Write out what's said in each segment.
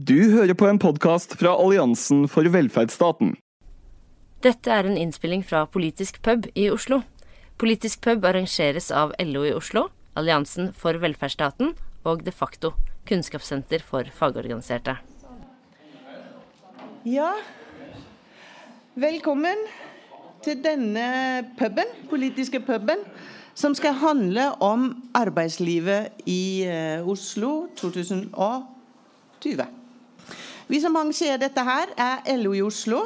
Du hører på en podkast fra Alliansen for velferdsstaten. Dette er en innspilling fra Politisk pub i Oslo. Politisk pub arrangeres av LO i Oslo, Alliansen for velferdsstaten og De facto, kunnskapssenter for fagorganiserte. Ja, velkommen til denne puben, politiske puben, som skal handle om arbeidslivet i eh, Oslo 2020. Vi som arrangerer dette her, er LO i Oslo.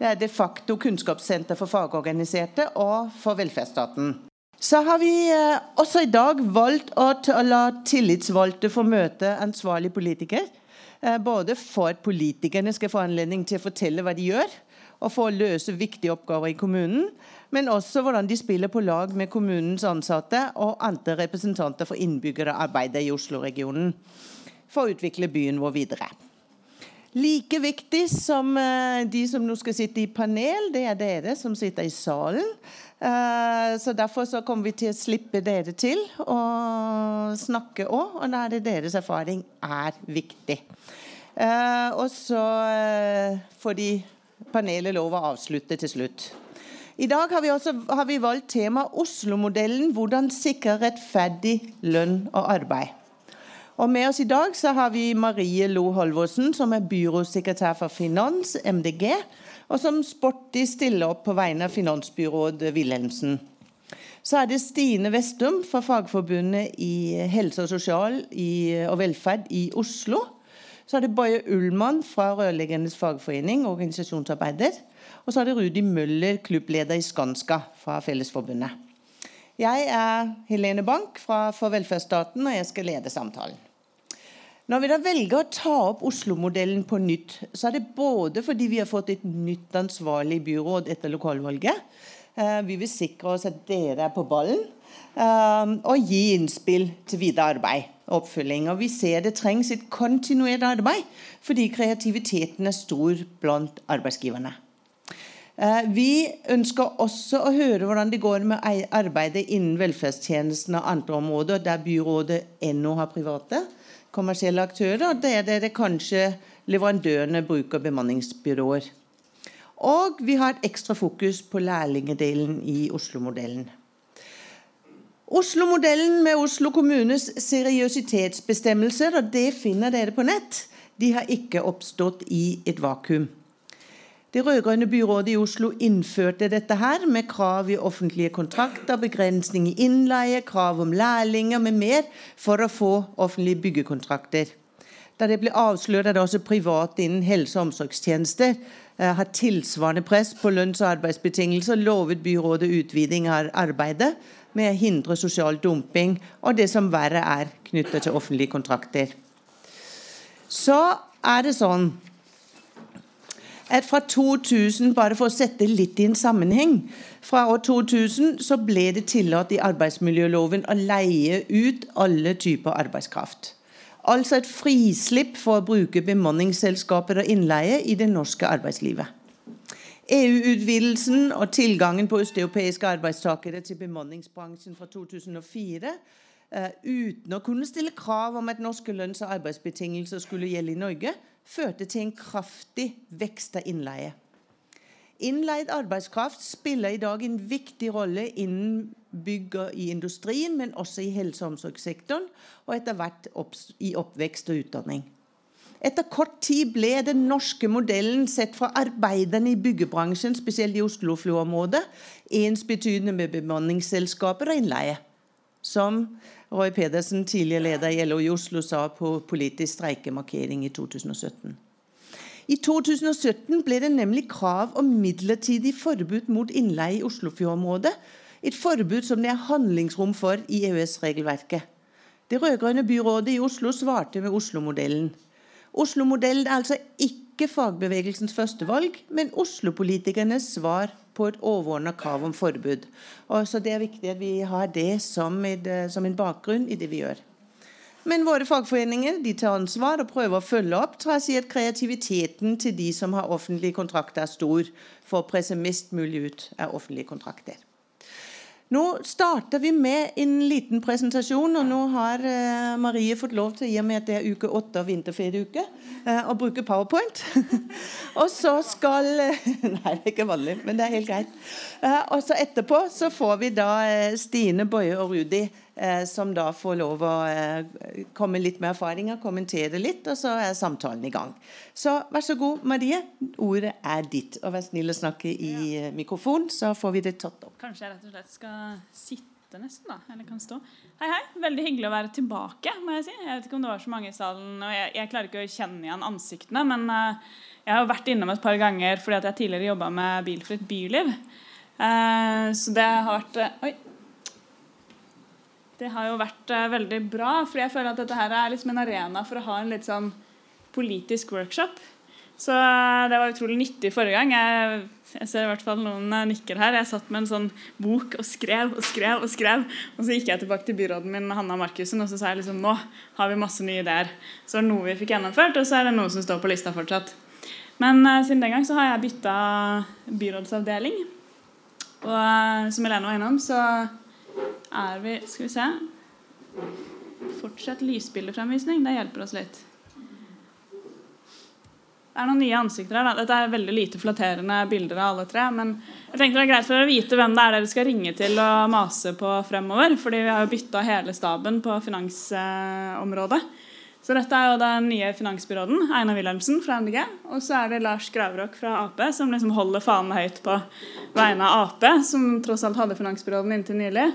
Det er de facto kunnskapssenter for fagorganiserte og for velferdsstaten. Så har vi eh, også i dag valgt å la tillitsvalgte få møte ansvarlig politiker. Eh, både for at politikerne skal få anledning til å fortelle hva de gjør, og for å løse viktige oppgaver i kommunen, men også hvordan de spiller på lag med kommunens ansatte og andre representanter for innbyggere og arbeidere i Oslo-regionen for å utvikle byen vår videre. Like viktig som uh, de som nå skal sitte i panel, det er dere som sitter i salen. Uh, så Derfor så kommer vi til å slippe dere til å snakke òg, og da er det deres erfaring er viktig. Uh, og så får de panelet lov å avslutte til slutt. I dag har vi, også, har vi valgt tema Oslo-modellen. Hvordan sikre rettferdig lønn og arbeid. Og Med oss i dag så har vi Marie Lo Holvorsen, som er byrådssekretær for Finans, MDG, og som sporty stiller opp på vegne av finansbyråd Wilhelmsen. Så er det Stine Vestum fra Fagforbundet i helse og sosial og velferd i Oslo. Så er det Boje Ullmann fra Rørleggernes fagforening, organisasjonsarbeider. Og så er det Rudi Møller, klubbleder i Skanska fra Fellesforbundet. Jeg er Helene Bank fra For velferdsstaten, og jeg skal lede samtalen. Når vi da velger å ta opp Oslo-modellen på nytt, så er det både fordi vi har fått et nytt ansvarlig byråd etter lokalvalget. Eh, vi vil sikre oss at dere er på ballen, eh, og gi innspill til videre arbeid og oppfølging. Og vi ser det trengs et kontinuerlig arbeid, fordi kreativiteten er stor blant arbeidsgiverne. Eh, vi ønsker også å høre hvordan det går med arbeidet innen velferdstjenestene og andre områder der byrådet ennå har private kommersielle aktører, det er det kanskje leverandørene bruker bemanningsbyråer. Og vi har et ekstra fokus på lærlingedelen i Oslo-modellen. Oslo-modellen med Oslo kommunes seriøsitetsbestemmelser, og det finner dere på nett, de har ikke oppstått i et vakuum. Det rød-grønne byrådet i Oslo innførte dette her med krav i offentlige kontrakter, begrensning i innleie, krav om lærlinger med mer for å få offentlige byggekontrakter. Da det ble avslørt at også private innen helse- og omsorgstjenester eh, har tilsvarende press på lønns- og arbeidsbetingelser, lovet byrådet utviding av arbeidet med å hindre sosial dumping og det som verre er knyttet til offentlige kontrakter. Så er det sånn at fra 2000, bare for å sette litt i en sammenheng Fra år 2000 så ble det tillatt i arbeidsmiljøloven å leie ut alle typer arbeidskraft. Altså et frislipp for å bruke bemanningsselskaper og innleie i det norske arbeidslivet. EU-utvidelsen og tilgangen på østeuropeiske arbeidstakere til bemanningsbransjen fra 2004 Uh, uten å kunne stille krav om at norske lønns- og arbeidsbetingelser skulle gjelde i Norge, førte til en kraftig vekst av innleie. Innleid arbeidskraft spiller i dag en viktig rolle innen bygg og i industrien, men også i helse- og omsorgssektoren, og etter hvert i oppvekst og utdanning. Etter kort tid ble den norske modellen sett fra arbeiderne i byggebransjen, spesielt i Oslofjordområdet, ensbetydende med bemanningsselskaper og innleie. Som Roy Pedersen, tidligere leder i LO i Oslo, sa på politisk streikemarkering i 2017. I 2017 ble det nemlig krav om midlertidig forbud mot innleie i Oslofjordområdet. Et forbud som det er handlingsrom for i EØS-regelverket. Det rød-grønne byrådet i Oslo svarte med Oslo-modellen. Oslo-modellen er altså ikke fagbevegelsens førstevalg, men Oslo-politikernes svar på et overordna krav om forbud. Og så Det er viktig at vi har det som, eh, som en bakgrunn i det vi gjør. Men våre fagforeninger de tar ansvar og prøver å følge opp, trass i at kreativiteten til de som har offentlige kontrakter, er stor for å presse mest mulig ut av offentlige kontrakter. Nå starter vi med en liten presentasjon, og nå har eh, Marie fått lov til, i og med at det er uke åtte av vinterferieuke, uh, å bruke powerpoint. og så skal uh, Nei, det er ikke vanlig, men det er helt greit. og så etterpå så får vi da Stine, Boje og Rudi Eh, som da får lov å eh, komme litt med erfaringer, kommentere litt, og så er samtalen i gang. Så vær så god, Marie. Ordet er ditt. Og vær snill å snakke i ja. Eh, mikrofon, så får vi det tatt opp. Kanskje jeg rett og slett skal sitte nesten, da. Eller kan stå. Hei, hei. Veldig hyggelig å være tilbake, må jeg si. Jeg vet ikke om det var så mange i salen, og jeg, jeg klarer ikke å kjenne igjen ansiktene, men uh, jeg har vært innom et par ganger fordi at jeg tidligere jobba med Bilfritt byliv. Så det har vært Oi. Det har jo vært uh, veldig bra, for jeg føler at dette her er liksom en arena for å ha en litt sånn politisk workshop. Så uh, det var utrolig nyttig forrige gang. Jeg, jeg ser i hvert fall noen uh, nikker her. Jeg satt med en sånn bok og skrev og skrev og skrev. Og så gikk jeg tilbake til byråden min Hanna Markussen og så sa jeg liksom nå har vi masse nye ideer. Så er det noe vi fikk gjennomført, og så er det noe som står på lista fortsatt. Men siden den gang så har jeg bytta byrådsavdeling. Og som Helene var innom, så er vi Skal vi se. Fortsett lysbildefremvisning. Det hjelper oss litt. Det er noen nye ansikter her. Da. Dette er veldig lite flatterende bilder av alle tre. Men jeg tenkte det er greit for dere å vite hvem det er dere skal ringe til og mase på fremover. fordi vi har jo bytta hele staben på finansområdet. Så dette er jo den nye finansbyråden, Einar Wilhelmsen fra MDG. Og så er det Lars Graverok fra Ap, som liksom holder fanen høyt på vegne av Ap, som tross alt hadde finansbyråden inntil nylig.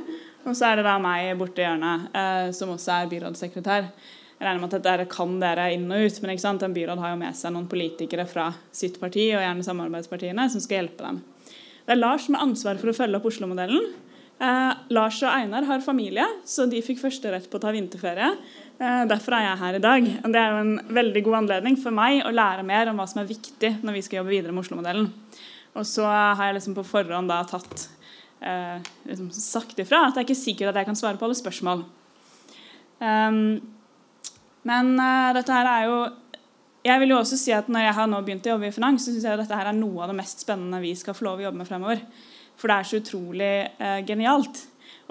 Og så er det da meg borti hjørnet, eh, som også er byrådssekretær. Jeg regner med at dette kan dere inn og ut, men ikke sant? en byråd har jo med seg noen politikere fra sitt parti, og gjerne samarbeidspartiene, som skal hjelpe dem. Det er Lars som har ansvar for å følge opp Oslo-modellen. Eh, Lars og Einar har familie, så de fikk førsterett på å ta vinterferie. Eh, derfor er jeg her i dag. Det er jo en veldig god anledning for meg å lære mer om hva som er viktig når vi skal jobbe videre med Oslo-modellen. Og så har jeg liksom på forhånd da tatt eh, liksom sagt ifra at det er ikke sikkert at jeg kan svare på alle spørsmål. Um, men uh, dette her er jo jeg vil jo også si at Når jeg har nå begynt å jobbe i finans, så syns jeg at dette her er noe av det mest spennende vi skal få lov å jobbe med fremover. For det er så utrolig uh, genialt.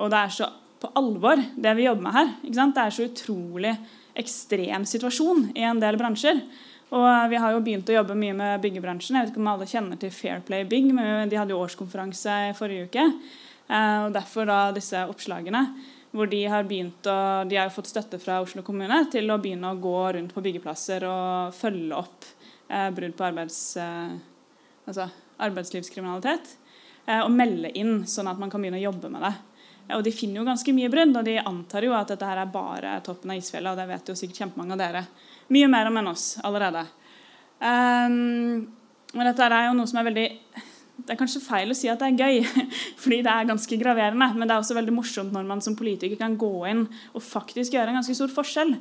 Og det er så på alvor, det vi jobber med her. Det er så utrolig ekstrem situasjon i en del bransjer. Og vi har jo begynt å jobbe mye med byggebransjen. Jeg vet ikke om alle kjenner til Fairplay Bygg, men de hadde jo årskonferanse i forrige uke. Eh, og Derfor da disse oppslagene hvor de har begynt å, de har jo fått støtte fra Oslo kommune til å begynne å gå rundt på byggeplasser og følge opp eh, brudd på arbeids, eh, altså arbeidslivskriminalitet. Eh, og melde inn, sånn at man kan begynne å jobbe med det. Og De finner jo ganske mye brudd, og de antar jo at dette her er bare toppen av isfjellet. og det vet jo sikkert kjempemange av dere mye mer om enn oss allerede. Um, men dette er jo noe som er veldig Det er kanskje feil å si at det er gøy, fordi det er ganske graverende. Men det er også veldig morsomt når man som politiker kan gå inn og faktisk gjøre en ganske stor forskjell.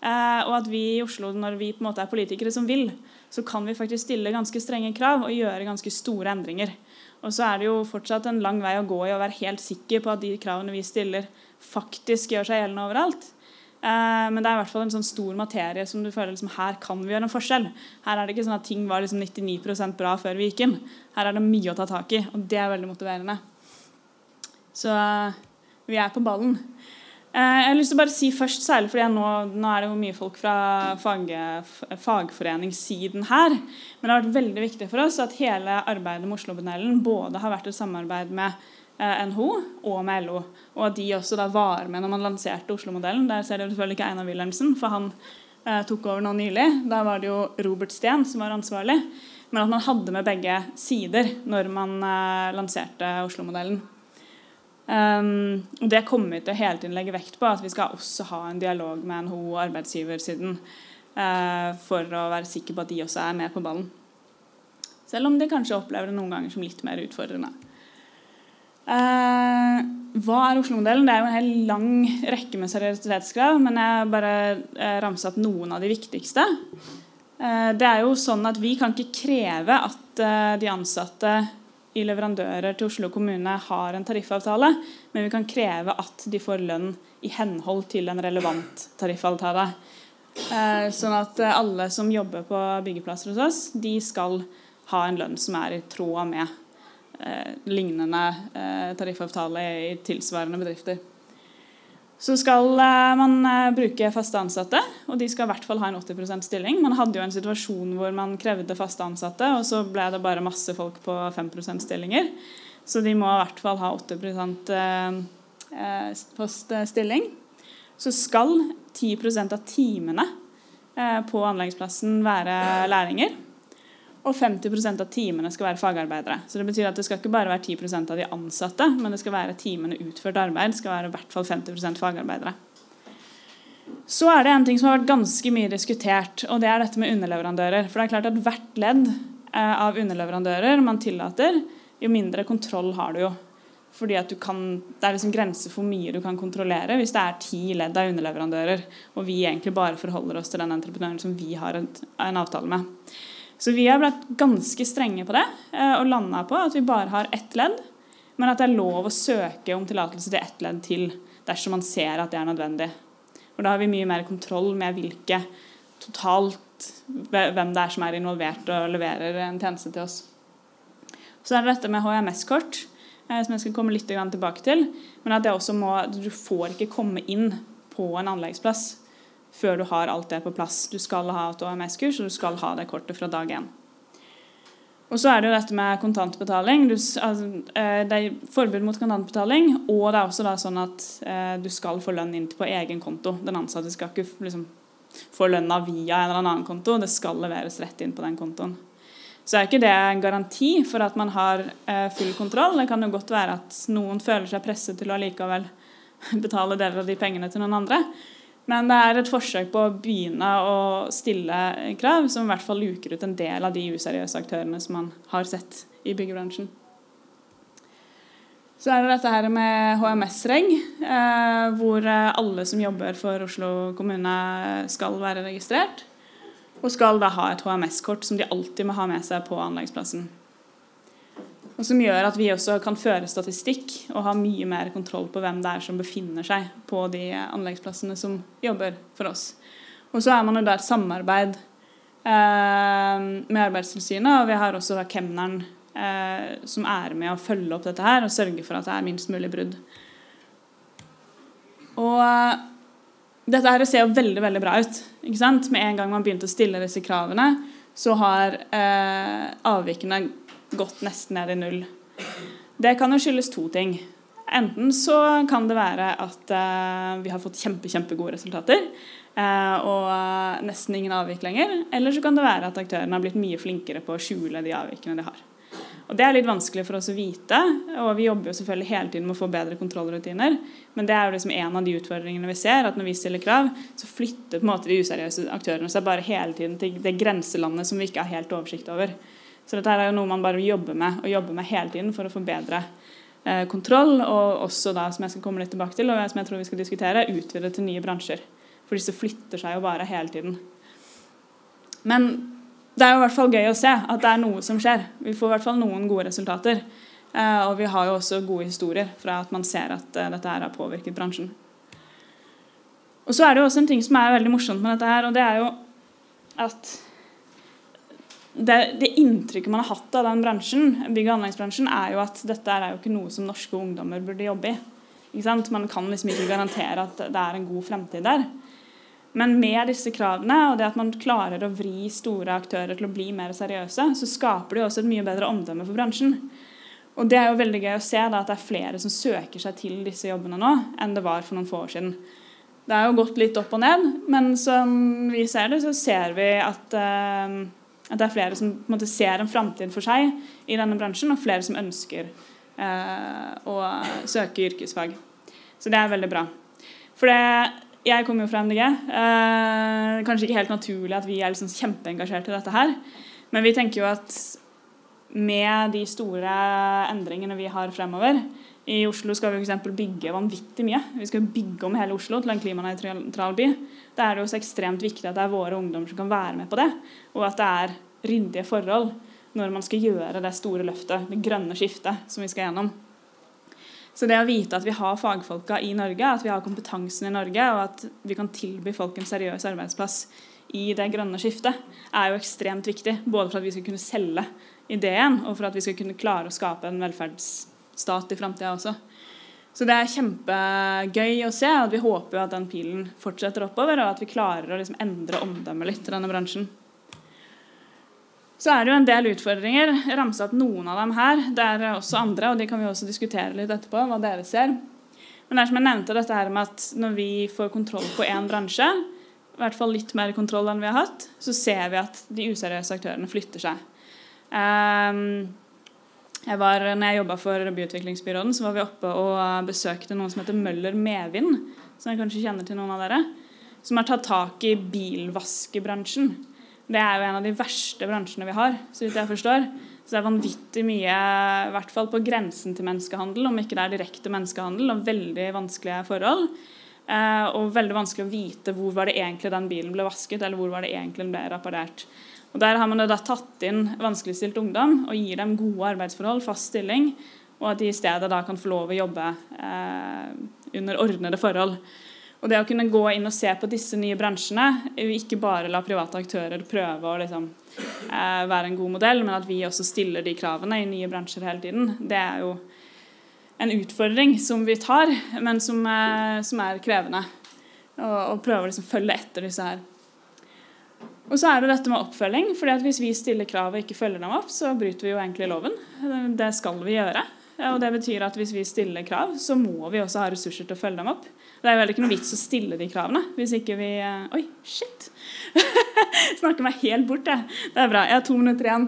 Uh, og at vi i Oslo, når vi på en måte er politikere som vil, så kan vi faktisk stille ganske strenge krav og gjøre ganske store endringer. Og så er det jo fortsatt en lang vei å gå i å være helt sikker på at de kravene vi stiller, faktisk gjør seg gjeldende overalt. Eh, men det er i hvert fall en sånn stor materie som du føler liksom, her kan vi gjøre en forskjell. Her er det ikke sånn at ting var liksom 99% bra før vi gikk inn. Her er det mye å ta tak i, og det er veldig motiverende. Så eh, vi er på ballen. Eh, jeg har lyst til å bare si først, særlig fordi nå, nå, er det jo mye folk fra fag, fagforeningssiden her, men det har vært veldig viktig for oss at hele arbeidet med Oslo-modellen både har vært et samarbeid med Eh, NHO og med LO. Og at de også da var med når man lanserte Oslo-modellen. Der ser dere selvfølgelig ikke Einar Wilhelmsen, for han eh, tok over nå nylig. Da var det jo Robert Steen som var ansvarlig. Men at man hadde med begge sider når man eh, lanserte Oslo-modellen. Um, Det kommer vi til å hele tiden legge vekt på, at vi skal også ha en dialog med NHO og arbeidsgiversiden uh, for å være sikker på at de også er med på ballen. Selv om de kanskje opplever det noen ganger som litt mer utfordrende. Uh, hva er Oslo-modellen? Det er jo en hel lang rekke med seriøsitetskrav, men jeg bare uh, ramset opp noen av de viktigste. Uh, det er jo sånn at Vi kan ikke kreve at eh, de ansatte i leverandører til Oslo kommune har en tariffavtale, men vi kan kreve at de får lønn i henhold til en relevant tariffavtale. Eh, sånn at eh, alle som jobber på byggeplasser hos oss, de skal ha en lønn som er i tråd med eh, lignende tariffavtale i tilsvarende bedrifter. Så skal eh, man eh, bruke faste ansatte, og de skal i hvert fall ha en 80% stilling. Man hadde jo en situasjon hvor man krevde faste ansatte, og så ble det bare masse folk på 5% stillinger. Så de må i hvert fall ha 80 eh, fast stilling. Så skal 10% av timene på anleggsplassen være lærlinger. Og 50% av timene skal være fagarbeidere. Så det betyr at det skal ikke bare være 10% av de ansatte, men det skal være timene utført arbeid skal være i hvert fall 50% fagarbeidere. Så er det en ting som har vært ganske mye diskutert, og det er dette med underleverandører. For det er klart at hvert ledd eh, av underleverandører man tillater, jo mindre kontroll har du jo. Fordi at kan, Det er liksom grenser for mye du kan kontrollere hvis det er ti ledd av underleverandører, og vi egentlig bare forholder oss til den entreprenøren som vi har en avtale med. Så vi har blitt ganske strenge på det eh, og landa på at vi bare har ett ledd, men at det er lov å søke om tillatelse til ett ledd til dersom man ser at det er nødvendig. For Da har vi mye mer kontroll med hvilke totalt hvem det er som er involvert og leverer en tjeneste til oss. Så er det dette med HMS-kort, eh, som jeg skal komme litt tilbake til. Men at det også må, du får ikke komme inn på en anleggsplass før du har alt det på plass. Du skal ha et OMS-kurs, og du skal ha det kortet fra dag én. Og så er det jo dette med kontantbetaling. Du, altså, eh, det er forbud mot kontantbetaling, og det er også da sånn at eh, du skal få lønn inn på egen konto. Den ansatte skal ikke liksom, få lønna via en eller annen konto, det skal leveres rett inn på den kontoen. Så er ikke det en garanti for at man har eh, full kontroll. Det kan jo godt være at noen føler seg presset til å allikevel betale deler av de pengene til noen andre. Men det er et forsøk på å begynne å stille krav som i hvert fall luker ut en del av de useriøse aktørene som man har sett i byggebransjen. Så er det dette her med HMS-reg, eh, hvor alle som jobber for Oslo kommune skal være registrert. Og skal da ha et HMS-kort som de alltid må ha med seg på anleggsplassen. Og som gjør at vi også kan føre statistikk og ha mye mer kontroll på hvem det er som befinner seg på de anleggsplassene som jobber for oss. Og så er man jo da et samarbeid eh, med Arbeidstilsynet, og vi har også da kemneren eh, som er med å følge opp dette her og sørge for at det er minst mulig brudd. Og eh, dette her ser jo veldig veldig bra ut. ikke sant? Med en gang man begynte å stille disse kravene, så har eh, avvikene gått nesten ned i null. Det kan jo skyldes to ting. Enten så kan det være at uh, vi har fått kjempe, kjempegode resultater uh, og uh, nesten ingen avvik lenger. Eller så kan det være at aktørene har blitt mye flinkere på å skjule de avvikene de har. Og Det er litt vanskelig for oss å vite, og vi jobber jo selvfølgelig hele tiden med å få bedre kontrollrutiner. Men det er jo liksom en av de utfordringene vi ser, at når vi stiller krav, så flytter på en måte de useriøse aktørene seg bare hele tiden til det grenselandet som vi ikke har helt oversikt over. Så dette er jo noe man bare jobber med, og jobber med hele tiden for å få bedre eh, kontroll. Og også da, som jeg skal komme litt tilbake til, og som jeg tror vi skal diskutere, utvide til nye bransjer. For disse flytter seg jo bare hele tiden. Men det er jo i hvert fall gøy å se at det er noe som skjer. Vi får i hvert fall noen gode resultater. Eh, og vi har jo også gode historier fra at man ser at eh, dette her har påvirket bransjen. Og så er det jo også en ting som er veldig morsomt med dette her, og det er jo at det, det, inntrykket man har hatt av den bransjen, bygg- og anleggsbransjen, er jo at dette er jo ikke noe som norske ungdommer burde jobbe i. Man kan liksom ikke garantere at det er en god fremtid der. Men med disse kravene og det at man klarer å vri store aktører til å bli mer seriøse, så skaper det jo også et mye bedre omdømme for bransjen. Og det er jo veldig gøy å se da, at det er flere som søker seg til disse jobbene nå, enn det var for noen få år siden. Det har jo gått litt opp og ned, men som vi ser det, så ser vi at uh, at det er flere som en måte, ser en framtid for seg i denne bransjen, og flere som ønsker eh, å søke yrkesfag. Så det er veldig bra. For det, jeg kommer jo fra MDG. Eh, kanskje ikke helt naturlig at vi er liksom kjempeengasjert i dette her. Men vi tenker jo at med de store endringene vi har fremover I Oslo skal vi f.eks. bygge vanvittig mye. Vi skal bygge om hele Oslo til en klimanøytral by. Da er det jo så ekstremt viktig at det er våre ungdommer som kan være med på det, og at det er ryddige forhold når man skal gjøre det store løftet, det grønne skiftet som vi skal gjennom. Så det å vite at vi har fagfolka i Norge, at vi har kompetansen i Norge, og at vi kan tilby folk en seriøs arbeidsplass i det grønne skiftet, er jo ekstremt viktig. Både for at vi skal kunne selge ideen, og for at vi skal kunne klare å skape en velferdsstat i framtida også. Så det er kjempegøy å se, og vi håper jo at den pilen fortsetter oppover, og at vi klarer å liksom endre omdømmet litt til denne bransjen. Så er det jo en del utfordringer. Jeg ramsa opp noen av dem her. Det er også andre, og de kan vi også diskutere litt etterpå, hva dere ser. Men det er som jeg nevnte dette her med at når vi får kontroll på én bransje, i hvert fall litt mer kontroll enn vi har hatt, så ser vi at de useriøse aktørene flytter seg. Um, jeg var, når jeg jobba for byutviklingsbyråden, så var vi oppe og besøkte noen som heter Møller Medvind, som jeg kanskje kjenner til noen av dere, som har tatt tak i bilvaskebransjen. Det er jo en av de verste bransjene vi har, så vidt jeg forstår. Så det er vanvittig mye, i hvert fall på grensen til menneskehandel, om ikke det er direkte menneskehandel, og veldig vanskelige forhold. Eh, og veldig vanskelig å vite hvor var det egentlig den bilen ble vasket, eller hvor var det egentlig den ble reparert. Og Der har man da tatt inn vanskeligstilt ungdom og gir dem gode arbeidsforhold, fast stilling, og at de i stedet da kan få lov å jobbe eh, under ordnede forhold. Og det å kunne gå inn og se på disse nye bransjene, ikke bare la private aktører prøve å liksom, eh, være en god modell, men at vi også stiller de kravene i nye bransjer hele tiden, det er jo en utfordring som vi tar, men som, eh, som er krevende. Og, og prøve å liksom følge etter disse her og så er det dette med oppfølging. fordi at Hvis vi stiller krav og ikke følger dem opp, så bryter vi jo egentlig loven. Det skal vi gjøre. Og det betyr at hvis vi stiller krav, så må vi også ha ressurser til å følge dem opp. Det er heller ikke noe vits å stille de kravene hvis ikke vi eh, Oi, shit! Snakker meg helt bort, jeg. Det er bra. Jeg har to minutter igjen.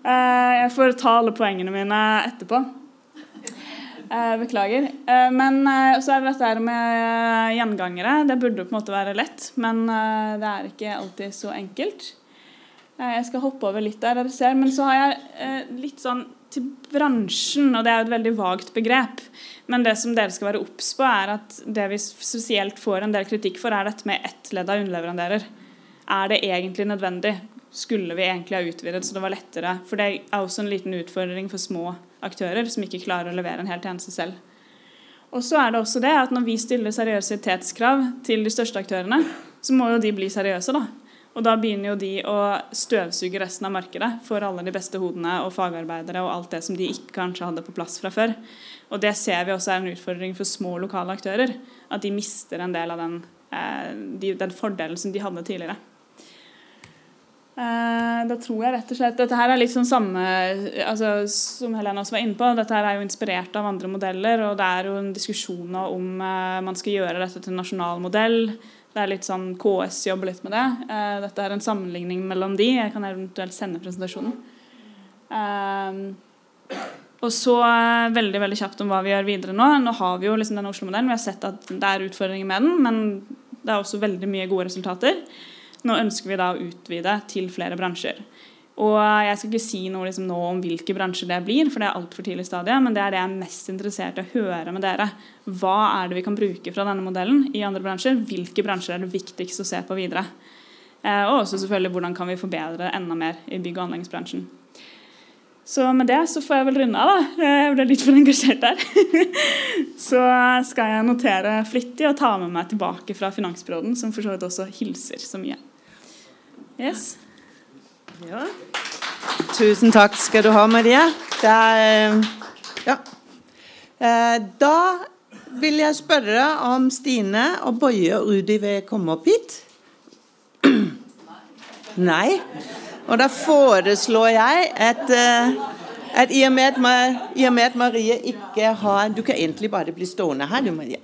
Eh, jeg får ta alle poengene mine etterpå. Eh, beklager. Eh, men eh, så er det dette med gjengangere. Det burde på en måte være lett, men det er ikke alltid så enkelt. Jeg skal hoppe over litt der, dere ser. Men så har jeg litt sånn til bransjen, og det er jo et veldig vagt begrep. Men det som dere skal være obs på, er at det vi spesielt får en del kritikk for, er dette med ett ledd av underleverandører. Er det egentlig nødvendig? Skulle vi egentlig ha utvidet så det var lettere? For det er også en liten utfordring for små aktører som ikke klarer å levere en hel tjeneste selv. Og så er det også det at Når vi stiller seriøsitetskrav til de største aktørene, så må jo de bli seriøse. da. Og da begynner jo de å støvsuge resten av markedet for alle de beste hodene og fagarbeidere og alt det som de ikke kanskje hadde på plass fra før. Og det ser vi også er en utfordring for små lokale aktører. At de mister en del av den, eh, den fordelen som de hadde tidligere. Eh, da tror jeg rett og slett Dette her er litt sånn samme altså, som Helena også var inne på. Dette her er jo inspirert av andre modeller, og det er jo en diskusjon om uh, man skal gjøre dette til en nasjonal modell. Det er litt sånn KS jobber litt med det. Uh, dette er en sammenligning mellom de. Jeg kan eventuelt sende presentasjonen. Og så veldig veldig kjapt om hva vi gjør videre nå. Nå har vi jo liksom denne Oslo-modellen. Vi har sett at det er utfordringer med den, men det er også veldig mye gode resultater. Nå ønsker vi da å utvide til flere bransjer. Og Jeg skal ikke si noe liksom nå om hvilke bransjer det blir, for det er altfor tidlig stadie, men det er det jeg er mest interessert i å høre med dere. Hva er det vi kan bruke fra denne modellen i andre bransjer? Hvilke bransjer er det viktigst å se på videre? Eh, og også selvfølgelig hvordan kan vi forbedre enda mer i bygg- og anleggsbransjen. Så med det så får jeg vel runde av, da. Jeg ble litt for engasjert der. så skal jeg notere flittig og ta med meg tilbake fra Finansbyråden, som for så vidt også hilser så mye. Yes. Ja. Tusen takk skal du ha, Maria. Er, ja. Eh, da vil jeg spørre om Stine og Boje og Rudi vil komme opp hit. Nei. Og da foreslår jeg at, eh, at, i og med at Marie ikke har Du kan egentlig bare bli stående her, du, Marie.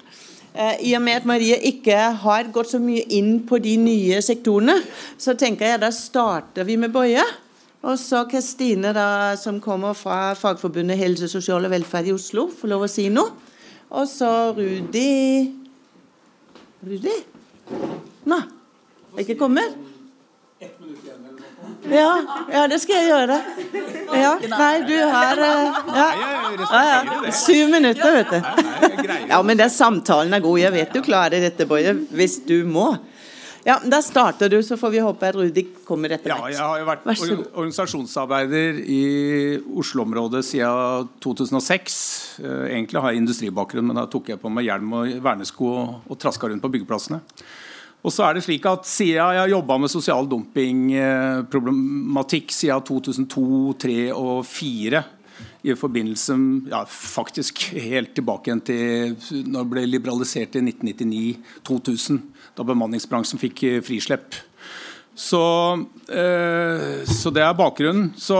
Eh, I og med at Marie ikke har gått så mye inn på de nye sektorene, så tenker jeg da starter vi med Boje. Og så kan Stine, da, som kommer fra Fagforbundet helse, sosial og velferd i Oslo, få lov å si noe. Og så Rudi Rudi? Nå, er ikke kommet? Ja, ja, det skal jeg gjøre. Ja, nei, du har eh, ja. Ja. Syv minutter, vet du. Ja, men den samtalen er god. Jeg vet du klarer dette, Boje, hvis du må. Ja, Da starter du, så får vi håpe at Rudi kommer etter hvert. Ja, jeg har jo vært organisasjonsarbeider i Oslo-området siden 2006. Eh, egentlig har jeg industribakgrunn, men da tok jeg på meg hjelm og vernesko og, og traska rundt på byggeplassene. Og så er det slik at Siden jeg har jobba med sosial dumping-problematikk siden 2002, 2003 og 2004 i forbindelse ja, faktisk helt tilbake igjen til når det ble liberalisert i 1999-2000, da bemanningsbransjen fikk frislepp. Så, eh, så, det er bakgrunnen. Så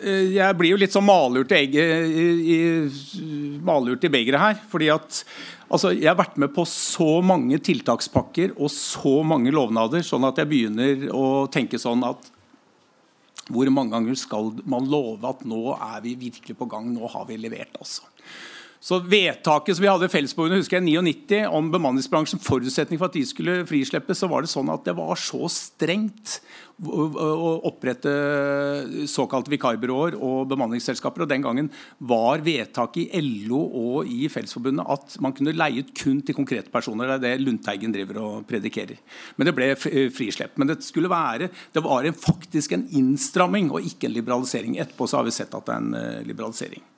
eh, jeg blir jo litt sånn malurt i, i, i, malurt i begeret her. fordi at altså, Jeg har vært med på så mange tiltakspakker og så mange lovnader, sånn at jeg begynner å tenke sånn at hvor mange ganger skal man love at nå er vi virkelig på gang, nå har vi levert? altså. Så Vedtaket som vi hadde i Fellesforbundet husker jeg 99 om bemanningsbransjen, forutsetning for at de skulle frislippes, så var det sånn at det var så strengt å opprette såkalte vikarbyråer og bemanningsselskaper. og Den gangen var vedtaket i LO og i Fellesforbundet at man kunne leie ut kun til konkrete personer. Det er det Lundteigen driver og predikerer. Men det ble frislepp. Men det skulle være, det var en, faktisk en innstramming og ikke en liberalisering. Etterpå så har vi sett at det er en uh, liberalisering.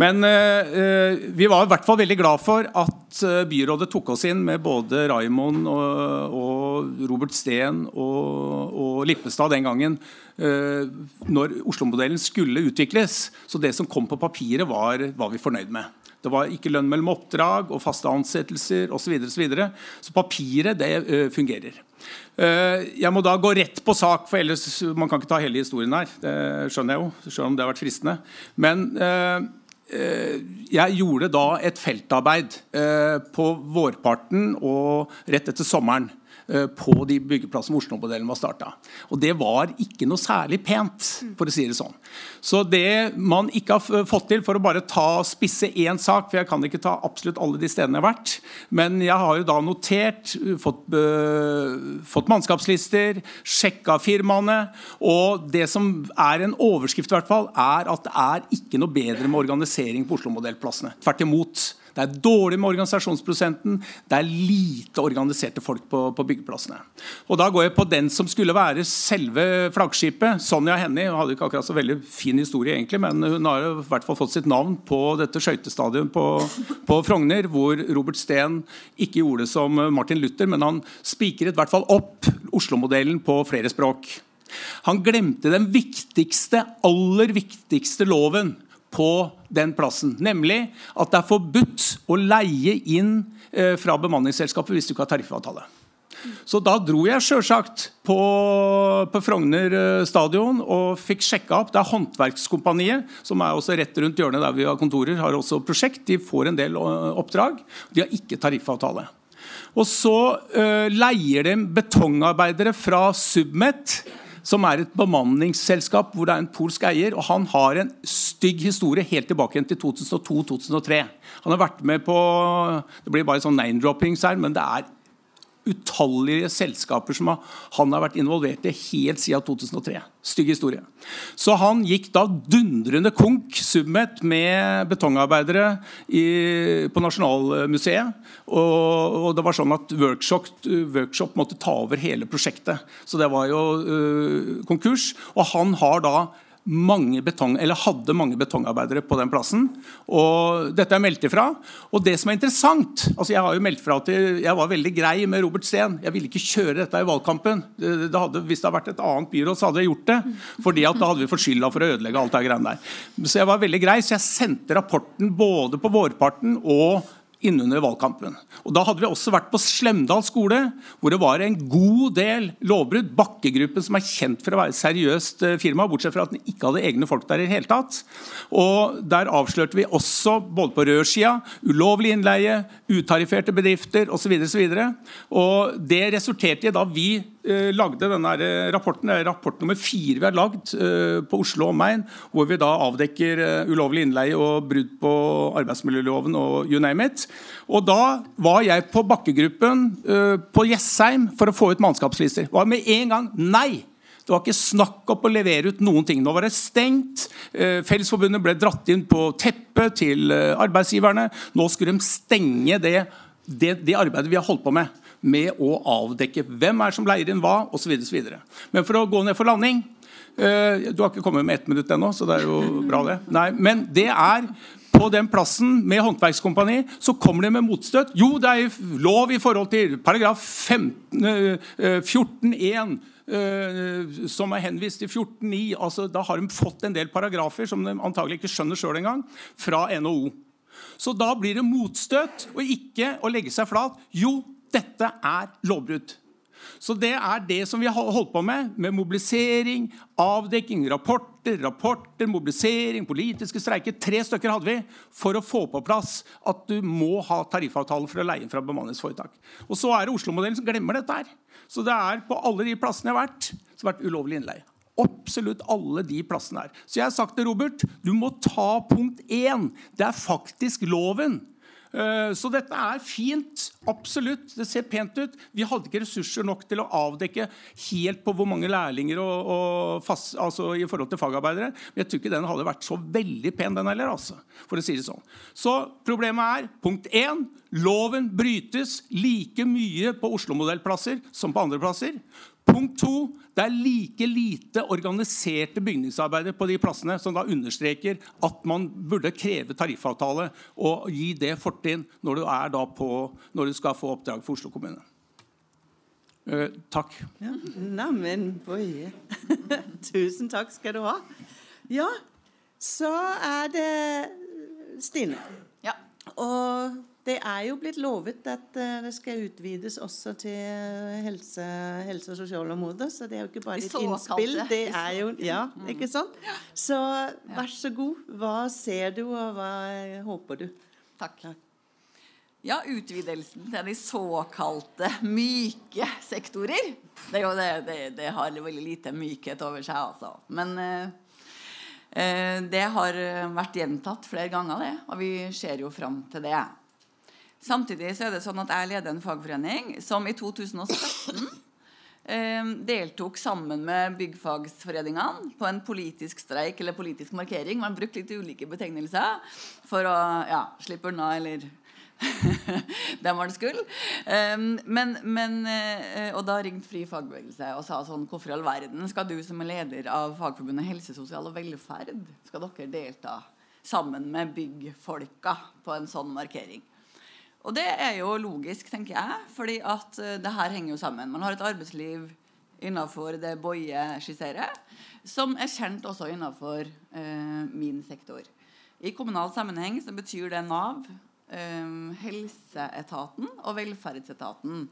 Men eh, vi var i hvert fall veldig glad for at uh, byrådet tok oss inn med både Raimond og, og Robert Steen og, og Lippestad den gangen eh, når Oslo-modellen skulle utvikles. Så det som kom på papiret, var, var vi fornøyd med. Det var ikke lønn mellom oppdrag og faste ansettelser osv. Så, videre, så, videre. så papiret, det fungerer. Jeg må da gå rett på sak, for ellers man kan ikke ta hele historien her. Det skjønner jeg jo, selv om det har vært fristende. Men jeg gjorde da et feltarbeid på vårparten og rett etter sommeren. Eh, på de byggeplassene hvor Oslo-modellen var starta. Og det var ikke noe særlig pent, for å si det sånn. Så det man ikke har fått til, for å bare ta spisse én sak, for jeg kan ikke ta absolutt alle de stedene jeg har vært, men jeg har jo da notert, fått, uh, fått mannskapslister, sjekka firmaene, og det som er en overskrift, i hvert fall, er at det er ikke noe bedre med organisering på Oslo-modellplassene. Tvert imot. Det er dårlig med organisasjonsprosenten. Det er lite organiserte folk på, på, byggeplassene. Og Da går jeg på den som skulle være selve flaggskipet. Sonja Hennie hadde ikke akkurat så veldig fin historie, egentlig, men hun har i hvert fall fått sitt navn på dette skøytestadionet på, på, Frogner, hvor Robert Steen ikke gjorde som Martin Luther, men han spikret i hvert fall opp Oslo-modellen på flere språk. Han glemte den viktigste, aller viktigste loven på den plassen. Nemlig at det er forbudt å leie inn eh, fra bemanningsselskapet hvis du ikke har tariffavtale. Så da dro jeg sjølsagt på, på, Frogner eh, stadion og fikk sjekka opp. Det er Håndverkskompaniet, som er også rett rundt hjørnet der vi har kontorer, har også prosjekt. De får en del eh, oppdrag. De har ikke tariffavtale. Og så uh, leier de betongarbeidere fra Submet som er et bemanningsselskap hvor det er en polsk eier. og Han har en stygg historie helt tilbake til 2002-2003. Han har vært med på Det blir bare sånn name-droppings her, men det er utallige selskaper som han har vært involvert i helt siden 2003. Stygg historie. Så han gikk da dundrende konk, Submet, med betongarbeidere i, på Nasjonalmuseet. Og, og, det var sånn at workshop, workshop, måtte ta over hele prosjektet. Så det var jo uh, konkurs. Og han har da mange betong, eller hadde mange betongarbeidere på den plassen. og Dette er meldt ifra. Og det som er interessant altså Jeg har jo meldt fra til, jeg var veldig grei med Robert Steen. Jeg ville ikke kjøre dette i valgkampen. Det hadde, hvis det hadde vært et annet byråd, så hadde jeg gjort det. fordi at da hadde vi fått skylda for å ødelegge alt det greiene der. Så jeg var veldig grei, så jeg sendte rapporten både på vårparten og innunder valgkampen. Og Da hadde vi også vært på Slemdal skole, hvor det var en god del lovbrudd. Bakkegruppen, som er kjent for å være et seriøst eh, firma, bortsett fra at den ikke hadde egne folk der i det hele tatt. Og Der avslørte vi også, både på rørsida, ulovlig innleie, utarifferte bedrifter osv. Og det resulterte i da vi lagde denne eh, rapporten, det er rapport nummer fire vi har lagd eh, på Oslo omegn, hvor vi da avdekker eh, ulovlig innleie og brudd på arbeidsmiljøloven og you name it. Og Da var jeg på bakkegruppen på Jessheim for å få ut mannskapslister. Var med en gang nei! Det var ikke snakk om å levere ut noen ting. Nå var det stengt. Fellesforbundet ble dratt inn på teppet til arbeidsgiverne. Nå skulle de stenge det, det, det arbeidet vi har holdt på med med å avdekke hvem er som leier inn hva, osv. Men for å gå ned for landing Eh, du har ikke kommet med ett minutt ennå, så det er jo bra, det. Nei, men det er på den plassen med håndverkskompani, så kommer det med motstøt. Jo, det er lov i forhold til paragraf 14-1. Uh, som er henvist til 14.9. Altså, da har de fått en del paragrafer som de antagelig ikke skjønner sjøl engang, fra NHO. Så da blir det motstøt, og ikke å legge seg flat. Jo, dette er lovbrudd. Så det er det som vi har holdt på med, med mobilisering, avdekking, rapporter, rapporter, mobilisering, politiske streiker. Tre stykker hadde vi for å få på plass at du må ha tariffavtale for å leie inn fra bemanningsforetak. Og så er det Oslo-modellen som glemmer dette her. Så det er på alle de plassene jeg har vært, som har vært ulovlig innleie. Absolutt alle de plassene her. Så jeg har sagt til Robert, du må ta punkt én. Det er faktisk loven. Eh, så dette er fint. Absolutt. Det ser pent ut. Vi hadde ikke ressurser nok til å avdekke helt på hvor mange lærlinger og, og fast, altså i forhold til fagarbeidere. Men jeg tror ikke den hadde vært så veldig pen, den heller. Altså, for å si det sånn. Så problemet er punkt én. Loven brytes like mye på Oslo-modellplasser som på andre plasser. Punkt to, Det er like lite organiserte bygningsarbeider på de plassene, som da understreker at man burde kreve tariffavtale og gi det fortrinn når du, er da på, når du skal få oppdrag for Oslo kommune. Uh, takk. Ja. Neimen, boje. Tusen takk skal du ha. Ja, så er det Stine. Ja. Og det er jo blitt lovet at uh, det skal utvides også til helse, helse- og sosialområdet. Så det er jo ikke bare et innspill. Det er jo, ja, ikke sant? Så vær så god. Hva ser du, og hva håper du? Takk. Ja, utvidelsen til de såkalte myke sektorer. Det, det, det, det har veldig lite mykhet over seg, altså. Men eh, eh, det har vært gjentatt flere ganger, det. Og vi ser jo fram til det. Samtidig så er det sånn at jeg leder en fagforening som i 2017 eh, deltok sammen med byggfagsforeningene på en politisk streik eller politisk markering. Man brukte litt ulike betegnelser for å ja, slippe unna eller det man skulle. Um, men, men, eh, og da ringte Fri fagbevegelse og sa sånn Hvorfor i all verden skal du som er leder av Fagforbundet helse, sosial og velferd, skal dere delta sammen med byggfolka på en sånn markering? Og det er jo logisk, tenker jeg, fordi at eh, det her henger jo sammen. Man har et arbeidsliv innenfor det Boje skisserer, som er kjent også innenfor eh, min sektor. I kommunal sammenheng så betyr det Nav, eh, helseetaten og velferdsetaten.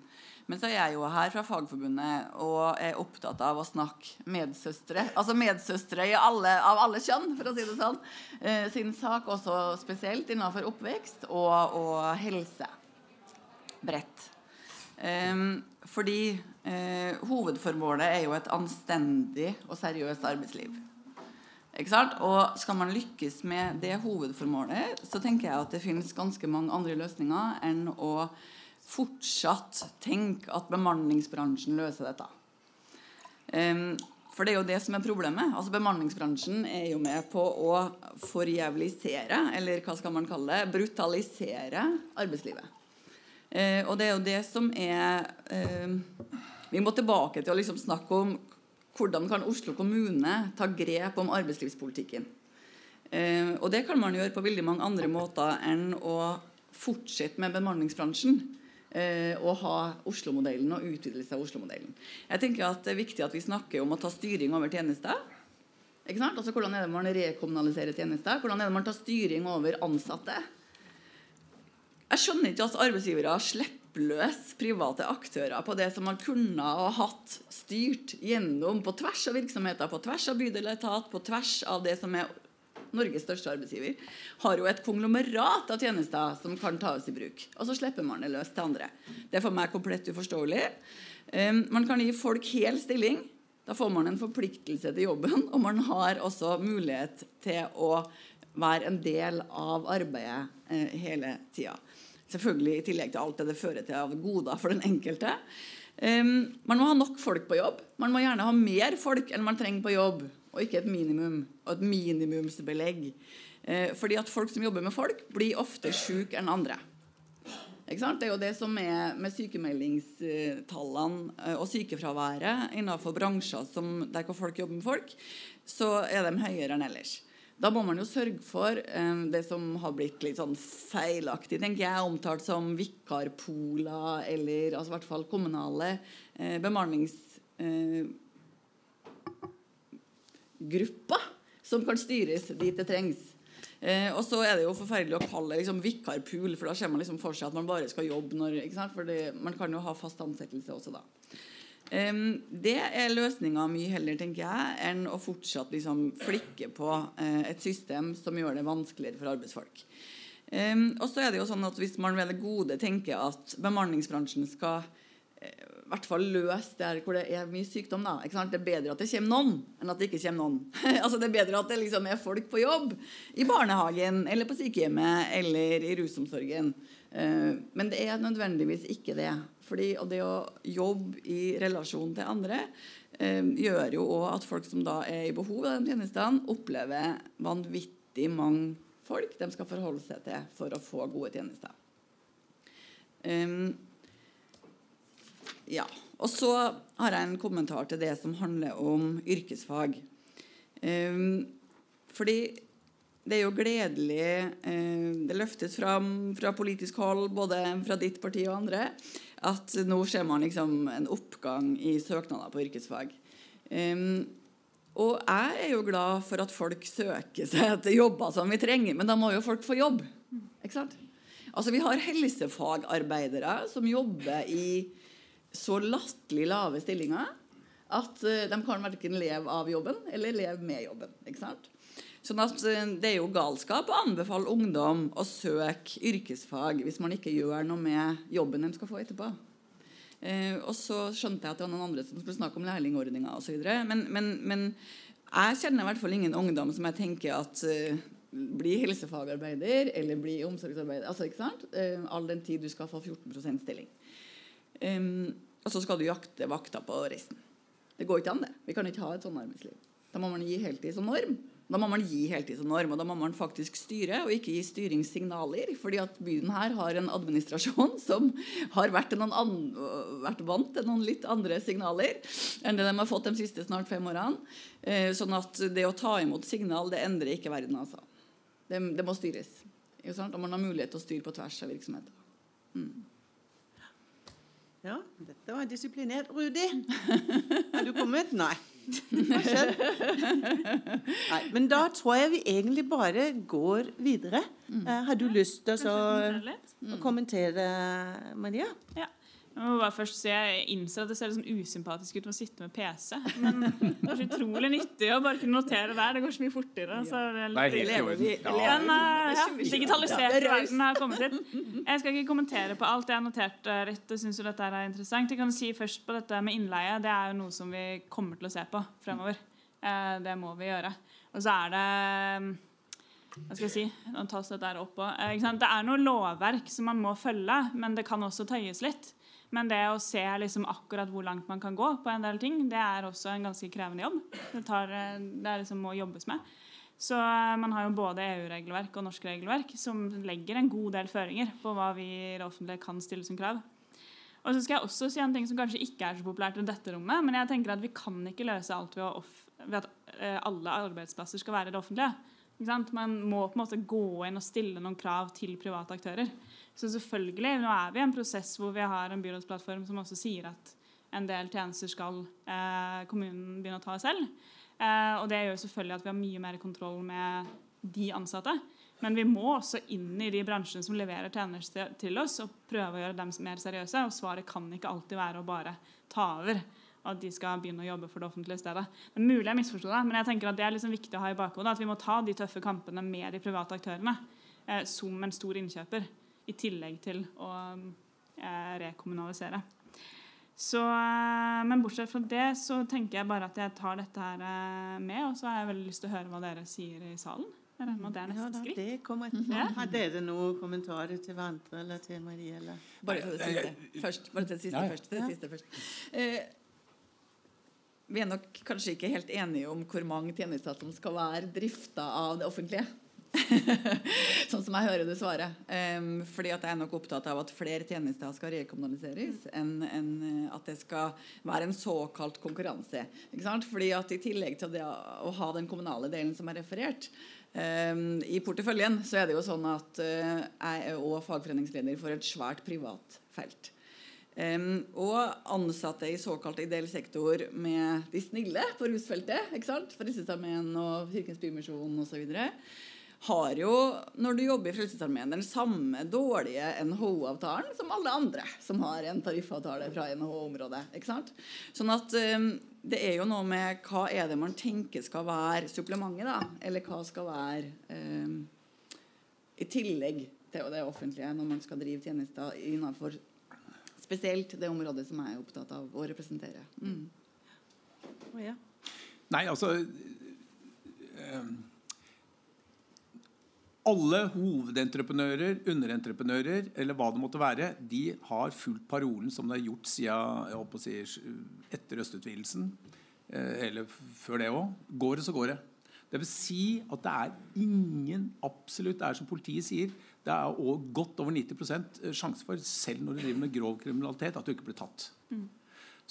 Men så er jeg jo her fra Fagforbundet og er opptatt av å snakke medsøstre. Altså medsøstre alle, av alle kjønn, for å si det sånn. Eh, sin sak også spesielt innenfor oppvekst og, og helse. Bredt. Eh, fordi eh, hovedformålet er jo et anstendig og seriøst arbeidsliv. Ikke sant? Og skal man lykkes med det hovedformålet, så tenker jeg at det finnes ganske mange andre løsninger enn å fortsatt tenke at bemanningsbransjen løser dette. For det er jo det som er problemet. Altså Bemanningsbransjen er jo med på å forjævlisere, eller hva skal man kalle det, brutalisere arbeidslivet. Uh, og det er jo det som er Vi må tilbake til å liksom snakke om hvordan kan Oslo kommune ta grep om arbeidslivspolitikken. Og det kan man gjøre på veldig mange andre måter enn å fortsette med bemanningsbransjen eh, å ha Oslo-modellen og utvidelse av Oslo-modellen. Jeg tenker at Det er viktig at vi snakker om å ta styring over tjenester. Ikke sant? Altså, hvordan er det man rekommunaliserer tjenester? Hvordan er det man tar styring over ansatte? Jeg skjønner ikke at arbeidsgivere slipper løs private aktører på det som man kunne ha hatt styrt gjennom på tvers av virksomheter, på tvers av bydel og etat, på tvers av det som er Norges største arbeidsgiver, har jo et konglomerat av tjenester som kan tas i bruk. Og så slipper man det løs til andre. Det er for meg komplett uforståelig. Um, man kan gi folk hel stilling. Da får man en forpliktelse til jobben, og man har også mulighet til å være en del av arbeidet eh, hele tida. Selvfølgelig i tillegg til alt det det fører til av goder for den enkelte. Um, man må ha nok folk på jobb. Man må gjerne ha mer folk enn man trenger på jobb og ikke et minimum og et minimumsbelegg. Eh, fordi at folk som jobber med folk, blir ofte syke enn andre. Det er jo det som er med sykemeldingstallene eh, og sykefraværet innenfor bransjer som, der hvor folk jobber med folk, så er de høyere enn ellers. Da må man jo sørge for eh, det som har blitt litt sånn feilaktig, tenker jeg, omtalt som vikarpoler, eller altså i hvert fall kommunale eh, bemanningsgrupper som kan styres dit det trengs. Eh, og så er det jo forferdelig å kalle det liksom vikarpool, for da ser man liksom for seg at man bare skal jobbe når ikke sant? For man kan jo ha fast ansettelse også da. Eh, det er løsninga mye heller, tenker jeg, enn å fortsatt liksom flikke på eh, et system som gjør det vanskeligere for arbeidsfolk. Og så er det jo sånn at Hvis man ved det gode tenker at bemanningsbransjen skal i hvert fall løse der hvor det er mye sykdom. da, ikke sant? Det er bedre at det kommer noen, enn at det ikke kommer noen. altså Det er bedre at det liksom er folk på jobb i barnehagen eller på sykehjemmet eller i rusomsorgen. Uh, men det er nødvendigvis ikke det. Fordi og Det å jobbe i relasjon til andre uh, gjør jo òg at folk som da er i behov av de tjenestene, opplever vanvittig mange folk de skal forholde seg til for å få gode tjenester. Um, ja. Og så har jeg en kommentar til det som handler om yrkesfag. Um, fordi det er jo gledelig uh, Det løftes fram fra politisk hold, både fra ditt parti og andre, at nå ser man liksom en oppgang i søknader på yrkesfag. Um, og jeg er jo glad for at folk søker seg etter jobber som vi trenger, men da må jo folk få jobb. Ikke sant? Altså Vi har helsefagarbeidere som jobber i så latterlig lave stillinger at uh, de kan verken leve av jobben eller leve med jobben. ikke sant? Sånn at uh, Det er jo galskap å anbefale ungdom å søke yrkesfag hvis man ikke gjør noe med jobben de skal få etterpå. Uh, og så skjønte jeg at det var noen andre som skulle snakke om lærlingordninger osv. Men, men, men jeg kjenner i hvert fall ingen ungdom som jeg tenker at bli helsefagarbeider eller bli omsorgsarbeider. altså ikke sant? All den tid du skal få 14% stilling. Um, og så skal du jakte vakter på resten. Det går ikke an, det. Vi kan ikke ha et sånt arbeidsliv. Da må man gi heltid som norm. Da må man gi heltid som norm, og da må man faktisk styre og ikke gi styringssignaler. fordi at byen her har en administrasjon som har vært, vært vant til noen litt andre signaler enn det de har fått de siste snart fem årene. Eh, sånn at det å ta imot signal, det endrer ikke verden, altså. Det, det må styres. Og man har mulighet til å styre på tvers av virksomheter. Mm. Ja, dette var disiplinert. Rudi, har du kommet? Nei. Hva? Nei, men da tror jeg vi egentlig bare går videre. Mm. Uh, har du lyst til å kommentere, Maria? Ja. Jeg må bare først si, jeg innser at det ser litt sånn usympatisk ut med å sitte med PC. Men det er så utrolig nyttig å bare kunne notere der. Det går så mye fortere. Så det er litt ja, digitalisert verden har kommet hit. Jeg skal ikke kommentere på alt. Jeg har notert rett og syns jo dette er interessant. Jeg kan si først på dette med innleie. Det er jo noe som vi kommer til å se på fremover. Uh, det må vi gjøre. Og så er det hva skal jeg si, nå tas dette opp også. Det er noe lovverk som man må følge, men det kan også tøyes litt. Men det å se liksom akkurat hvor langt man kan gå på en del ting, det er også en ganske krevende jobb. Det, tar, det er liksom må jobbes med. Så eh, man har jo både EU-regelverk og norsk regelverk som legger en god del føringer på hva vi i det offentlige kan stille som krav. Og så skal jeg også si en ting som kanskje ikke er så populært i dette rommet, men jeg tenker at vi kan ikke løse alt ved, ved at eh, alle arbeidsplasser skal være i det offentlige. Man må på en måte gå inn og stille noen krav til private aktører. Så selvfølgelig, nå er vi i en prosess hvor vi har en byrådsplattform som også sier at en del tjenester skal eh, kommunen begynne å ta selv. Eh, og det gjør selvfølgelig at vi har mye mer kontroll med de ansatte. Men vi må også inn i de bransjene som leverer tjenester til oss, og prøve å gjøre dem mer seriøse. Og svaret kan ikke alltid være å bare ta over at de skal begynne å jobbe for det offentlige stedet. Det er mulig jeg misforsto det, men jeg tenker at det er liksom viktig å ha i bakhodet at vi må ta de tøffe kampene med de private aktørene eh, som en stor innkjøper, i tillegg til å eh, rekommunalisere. Så, eh, men bortsett fra det så tenker jeg bare at jeg tar dette her eh, med, og så har jeg veldig lyst til å høre hva dere sier i salen. Jeg regner med det er neste ja, da, skritt. Det kommer etterpå. Ja. Har dere noen kommentarer til hverandre eller til Marie? Eller? Bare til det siste først. Bare til det siste først. Det siste først. Eh, vi er nok kanskje ikke helt enige om hvor mange tjenester som skal være drifta av det offentlige. sånn som jeg hører du svarer. Um, fordi at jeg er nok opptatt av at flere tjenester skal rekommunaliseres enn en, at det skal være en såkalt konkurranse. Ikke sant? Fordi at I tillegg til det å ha den kommunale delen som er referert um, i porteføljen, så er det jo sånn at uh, jeg er også fagforeningsleder for et svært privat felt. Um, og ansatte i såkalt ideell sektor med de snille på rusfeltet, ikke sant? Frelsesarmeen og Kirkens Bymisjon osv har jo, når du jobber i Frelsesarmeen, den samme dårlige NHO-avtalen som alle andre som har en tariffavtale fra NHO-området. ikke sant? Sånn at um, det er jo noe med hva er det man tenker skal være supplementet, da? Eller hva skal være um, i tillegg til det offentlige når man skal drive tjenester innenfor spesielt det området som jeg er opptatt av å representere. Mm. Oh, ja. Nei, altså um alle hovedentreprenører, underentreprenører eller hva det måtte være, de har fulgt parolen som det er gjort siden si, etter østutvidelsen. Eh, eller før det òg. Går det, så går det. Det vil si at det er ingen absolutt Det er som politiet sier, det er godt over 90% sjanse for, selv når du driver med grov kriminalitet, at du ikke blir tatt. Mm.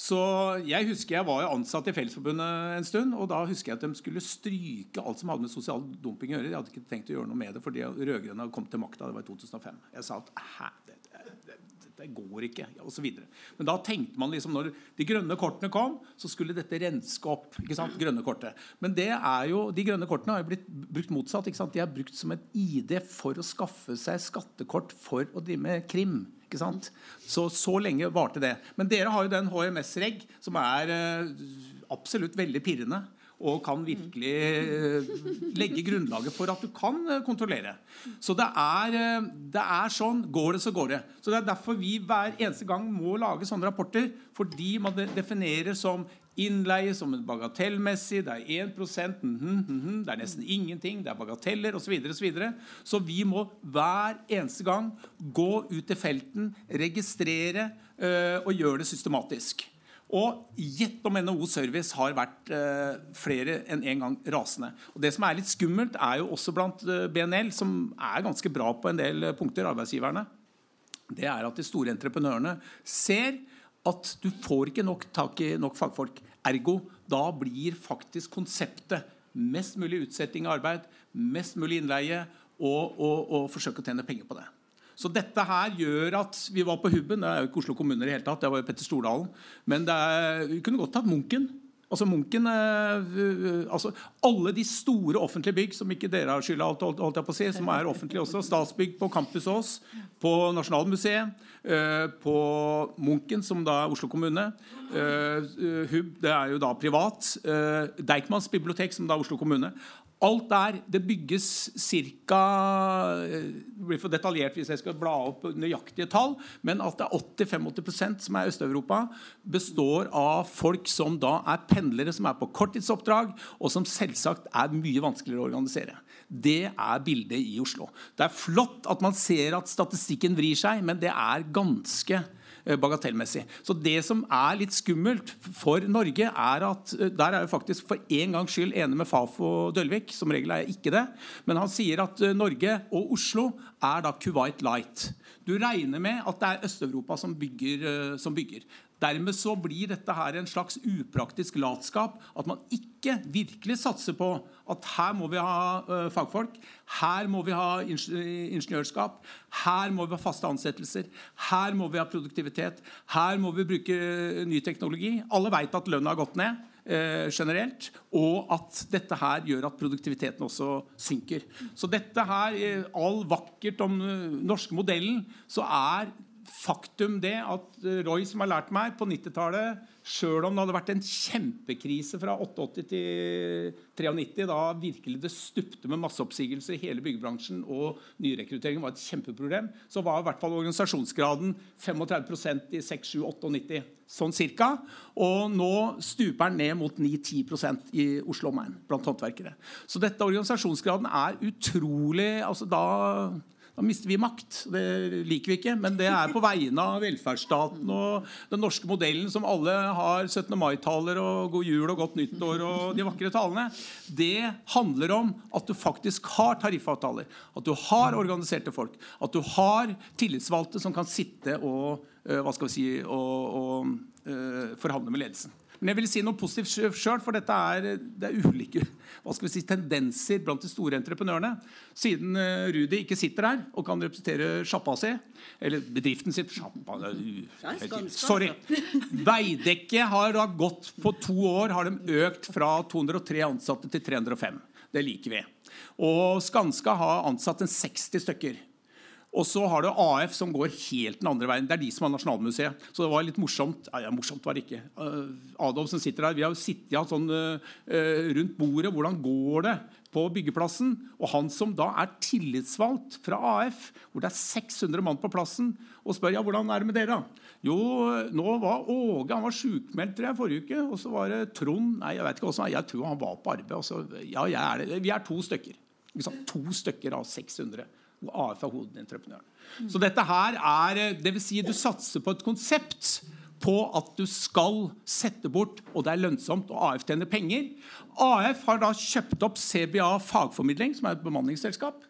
Så jeg husker jeg var jo ansatt i Fellesforbundet en stund. og Da husker jeg at de skulle stryke alt som hadde med sosial dumping å gjøre. Jeg hadde ikke tenkt å gjøre noe med det fordi rød-grønne kom til makta. Det var i 2005. Jeg sa at Hæ, det, det, det, går ikke, osv. Men da tenkte man liksom når de grønne kortene kom, så skulle dette renske opp. ikke sant, grønne kortet. Men det er jo, de grønne kortene har jo blitt brukt motsatt. ikke sant, De er brukt som et ID for å skaffe seg skattekort for å drive med krim. Ikke sant? Så, så lenge varte det. Men dere har jo den HMS-reg, som er uh, absolutt veldig pirrende. Og kan virkelig uh, legge grunnlaget for at du kan uh, kontrollere. Så det er, det er, sånn. Går det, så går det. Så Det er derfor vi hver eneste gang må lage sånne rapporter. Fordi man definerer som innleie som en bagatellmessig, det er 1 mm, mm, mm, det er nesten ingenting, det er bagateller osv. Så, videre, og så, videre. så vi må hver eneste gang gå ut i felten, registrere øh, og gjøre det systematisk. Og gjett om NHO Service har vært øh, flere enn en gang rasende. Og Det som er litt skummelt, er jo også blant øh, BNL, som er ganske bra på en del punkter, arbeidsgiverne, det er at de store entreprenørene ser at du får ikke nok tak i nok fagfolk. Ergo da blir faktisk konseptet mest mulig utsetting av arbeid, mest mulig innleie, og, og, og forsøke å tjene penger på det. Så dette her gjør at Vi var på Hubben, det er jo ikke Oslo kommune i det hele tatt, det var jo Petter Stordalen. Men er, vi kunne godt tatt Munken. Altså Munken, eh, altså Alle de store offentlige bygg som ikke dere har skylda holdt jeg på å si, som er offentlige også. Statsbygg på Campus Ås, på Nasjonalmuseet, eh, på Munken, som da er Oslo kommune. Eh, Hub, det er jo da privat. Deichmans bibliotek, som da er Oslo kommune. Alt der det bygges ca. Eh, det blir for detaljert hvis jeg skal bla opp nøyaktige tall, men at det er 80-85 som er Øst-Europa, består av folk som da er pendlere som er på korttidsoppdrag, og som selvsagt er mye vanskeligere å organisere. Det er bildet i Oslo. Det er flott at man ser at statistikken vrir seg, men det er ganske Eh, bagatellmessig. Så det som er litt skummelt for Norge, er at eh, der er jeg faktisk for en gangs skyld enig med Fafo Dølvik. Som regel er jeg ikke det. Men han sier at eh, Norge og Oslo er da Kuwait Light. Du regner med at det er Øst-Europa som, som bygger. Dermed så blir dette her en slags upraktisk latskap. At man ikke virkelig satser på at her må vi ha uh, fagfolk, her må vi ha ingeniørskap, her må vi ha faste ansettelser, her må vi ha produktivitet, her må vi bruke uh, ny teknologi. Alle veit at lønna har gått ned. Eh, generelt, Og at dette her gjør at produktiviteten også synker. Så dette her, all vakkert om den norske modellen, så er faktum det at eh, Roy, som har lært meg på 90-tallet Sjøl om det hadde vært en kjempekrise fra 88 til 93, da virkelig det stupte med masseoppsigelser i hele byggebransjen, og nyrekrutteringen var et kjempeproblem, så var i hvert fall organisasjonsgraden 35% i 6, 7, 98, sånn cirka. Og nå stuper den ned mot 9-10% i Oslo omegn blant håndverkere. Så dette organisasjonsgraden er utrolig altså da Da mister vi makt. Det liker vi ikke, men det er på vegne av velferdsstaten og den norske modellen som alle har 17. mai-taler og god jul og godt nyttår og de vakre talene. Det handler om at du faktisk har tariffavtaler, at du har organiserte folk, at du har tillitsvalgte som kan sitte og, øh, hva skal vi si, og, og øh, forhandle med ledelsen. Men jeg vil si noe positivt sjøl, for dette er, det er ulike hva skal vi si, tendenser blant de store entreprenørene. Siden uh, Rudi ikke sitter her og kan representere sjappa si, eller bedriften sin sjappa, Sorry. Veidekke har da gått på to år har de økt fra 203 ansatte til 305. Det liker vi. Og Skanska har ansatt en 60 stykker. Og så har du AF som går helt den andre veien. Det er de som har Nasjonalmuseet. Så det var litt morsomt. Ja, morsomt var det ikke. Uh, Adolf som sitter der, Vi har sittet ja, sånn, uh, rundt bordet. Hvordan går det på byggeplassen? Og han som da er tillitsvalgt fra AF, hvor det er 600 mann på plassen, og spør ja, hvordan er det med dere. Jo, nå var Åge han var sjukmeldt forrige uke. Og så var det Trond Nei, jeg vet ikke hvordan, jeg tror han var på arbeid. Så, ja, er vi er to stykker. To stykker av 600 og AF er hovedentreprenøren. Så dette her er det vil si Du satser på et konsept på at du skal sette bort, og det er lønnsomt, og AF tjener penger. AF har da kjøpt opp CBA Fagformidling, som er et bemanningsselskap.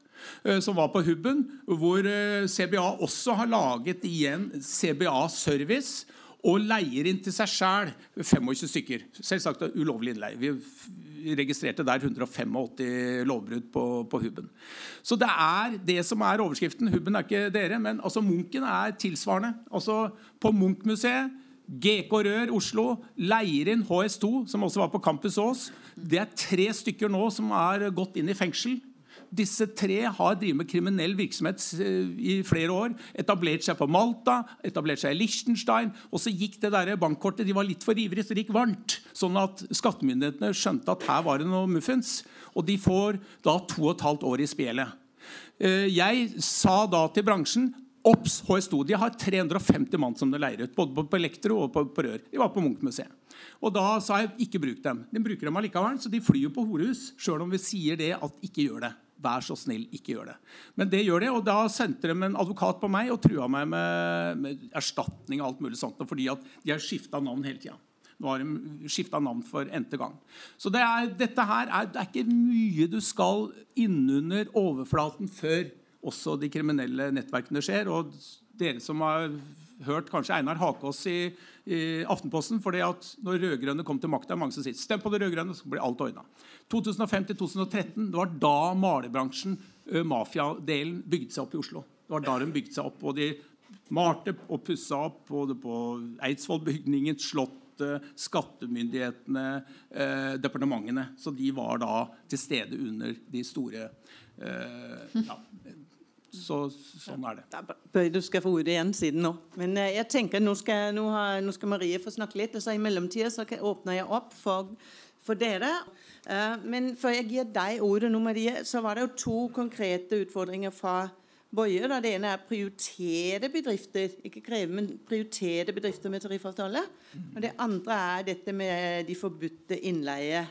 Eh, som var på Hubben, hvor eh, CBA også har laget igjen CBA Service og leier inn til seg sjæl 25 stykker. Selvsagt ulovlig innleie. Vi registrerte der 185 lovbrudd på, på Hubben. Så det er det som er overskriften. Hubben er ikke dere, men altså Munken er tilsvarende. Altså På Munch-museet GK Rør Oslo leier inn HS2, som også var på Campus Ås. Det er tre stykker nå som er gått inn i fengsel disse tre har drevet med kriminell virksomhet eh, i flere år. Etablert seg på Malta, etablert seg i Liechtenstein. Og så gikk det der bankkortet de var litt for ivrige, så det gikk varmt. Sånn at skattemyndighetene skjønte at her var det noe muffens. Og de får da to og et halvt år i spjelet. Eh, jeg sa da til bransjen Obs! HS2. De har 350 mann som de leier ut. Både på elektro og på, på rør. De var på Munch-museet. Og da sa jeg ikke bruk dem. De bruker dem allikevel, så de flyr jo på horehus. Sjøl om vi sier det at ikke gjør det. Vær så snill, ikke gjør det. Men det gjør de, og da sendte de en advokat på meg og trua meg med, med erstatning og alt mulig sånt, fordi at de har skifta navn hele tida. Nå har de skifta navn for n-te gang. Så det er, dette her er, det er ikke mye du skal innunder overflaten før også de kriminelle nettverkene skjer. Og dere som har hørt kanskje Einar Hakås i, i Aftenposten. fordi at når rød-grønne kom til makta, mange som sier stem på det rød-grønne, så blir alt ordna. 2005-2013 det var da malerbransjen, mafiadelen, bygde seg opp i Oslo. Det var da de bygde seg opp. og de malte og pussa opp både på Eidsvollbygningen, Slottet, skattemyndighetene, eh, departementene. Så de var da til stede under de store eh, ja, så sånn er det. Bøy, du skal få ordet igjen siden nå. Men uh, jeg tenker nå skal, nå, har, nå skal, Marie få snakke litt. og så I mellomtida så åpner jeg opp for, for dere. Uh, men før jeg gir deg ordet nå, Marie, så var det jo to konkrete utfordringer fra Boje. Da. Det ene er prioritere bedrifter. Ikke kreve, men prioritere bedrifter med tariffavtale. Og det andre er dette med de forbudte innleie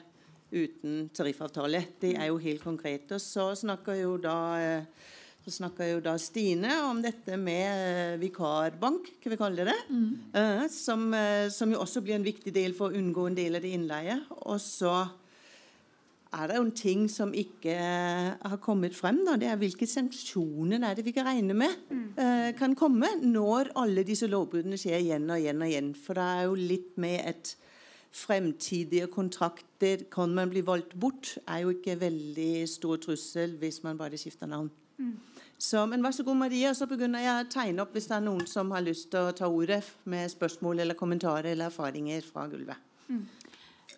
uten tariffavtale. Det er jo helt konkret. Og så snakker jo da uh, så snakka jo da Stine om dette med eh, vikarbank, hva vi kaller det. Mm. Uh, som, uh, som, jo også blir en viktig del for å unngå en del av det innleie. Og så er det jo en ting som ikke har kommet frem. Da. Det er hvilke sanksjoner er det vi kan regne med uh, kan komme når alle disse lovbruddene skjer igjen og igjen og igjen. For det er jo litt med et fremtidige kontrakter Kan man bli valgt bort, er jo ikke veldig stor trussel hvis man bare skifter navn. Mm. Så, men vær så god, Maria, så begynner jeg å tegne opp hvis det er noen som har lyst til å ta ordet med spørsmål eller kommentarer eller erfaringer fra gulvet. Mm.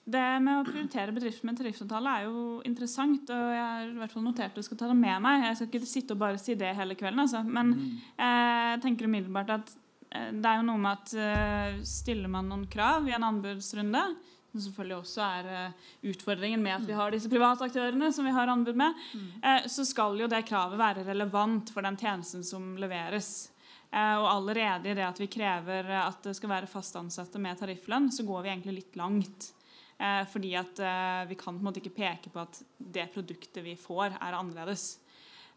Det med å prioritere bedrifter med tariffavtale er jo interessant. og Jeg har i hvert fall notert og skal ta det med meg. Jeg skal ikke sitte og bare si det hele kvelden. Altså. Men mm. jeg tenker umiddelbart at eh, det er jo noe med at eh, stiller man noen krav i en anbudsrunde, som selvfølgelig også er uh, utfordringen med at vi har disse private aktørene som vi har anbud med, uh, så skal jo det kravet være relevant for den tjenesten som leveres. Uh, og allerede i det at vi krever at det skal være fast ansatte med tarifflønn, så går vi egentlig litt langt. fordi at vi kan på en måte ikke peke på at det produktet vi får, er annerledes.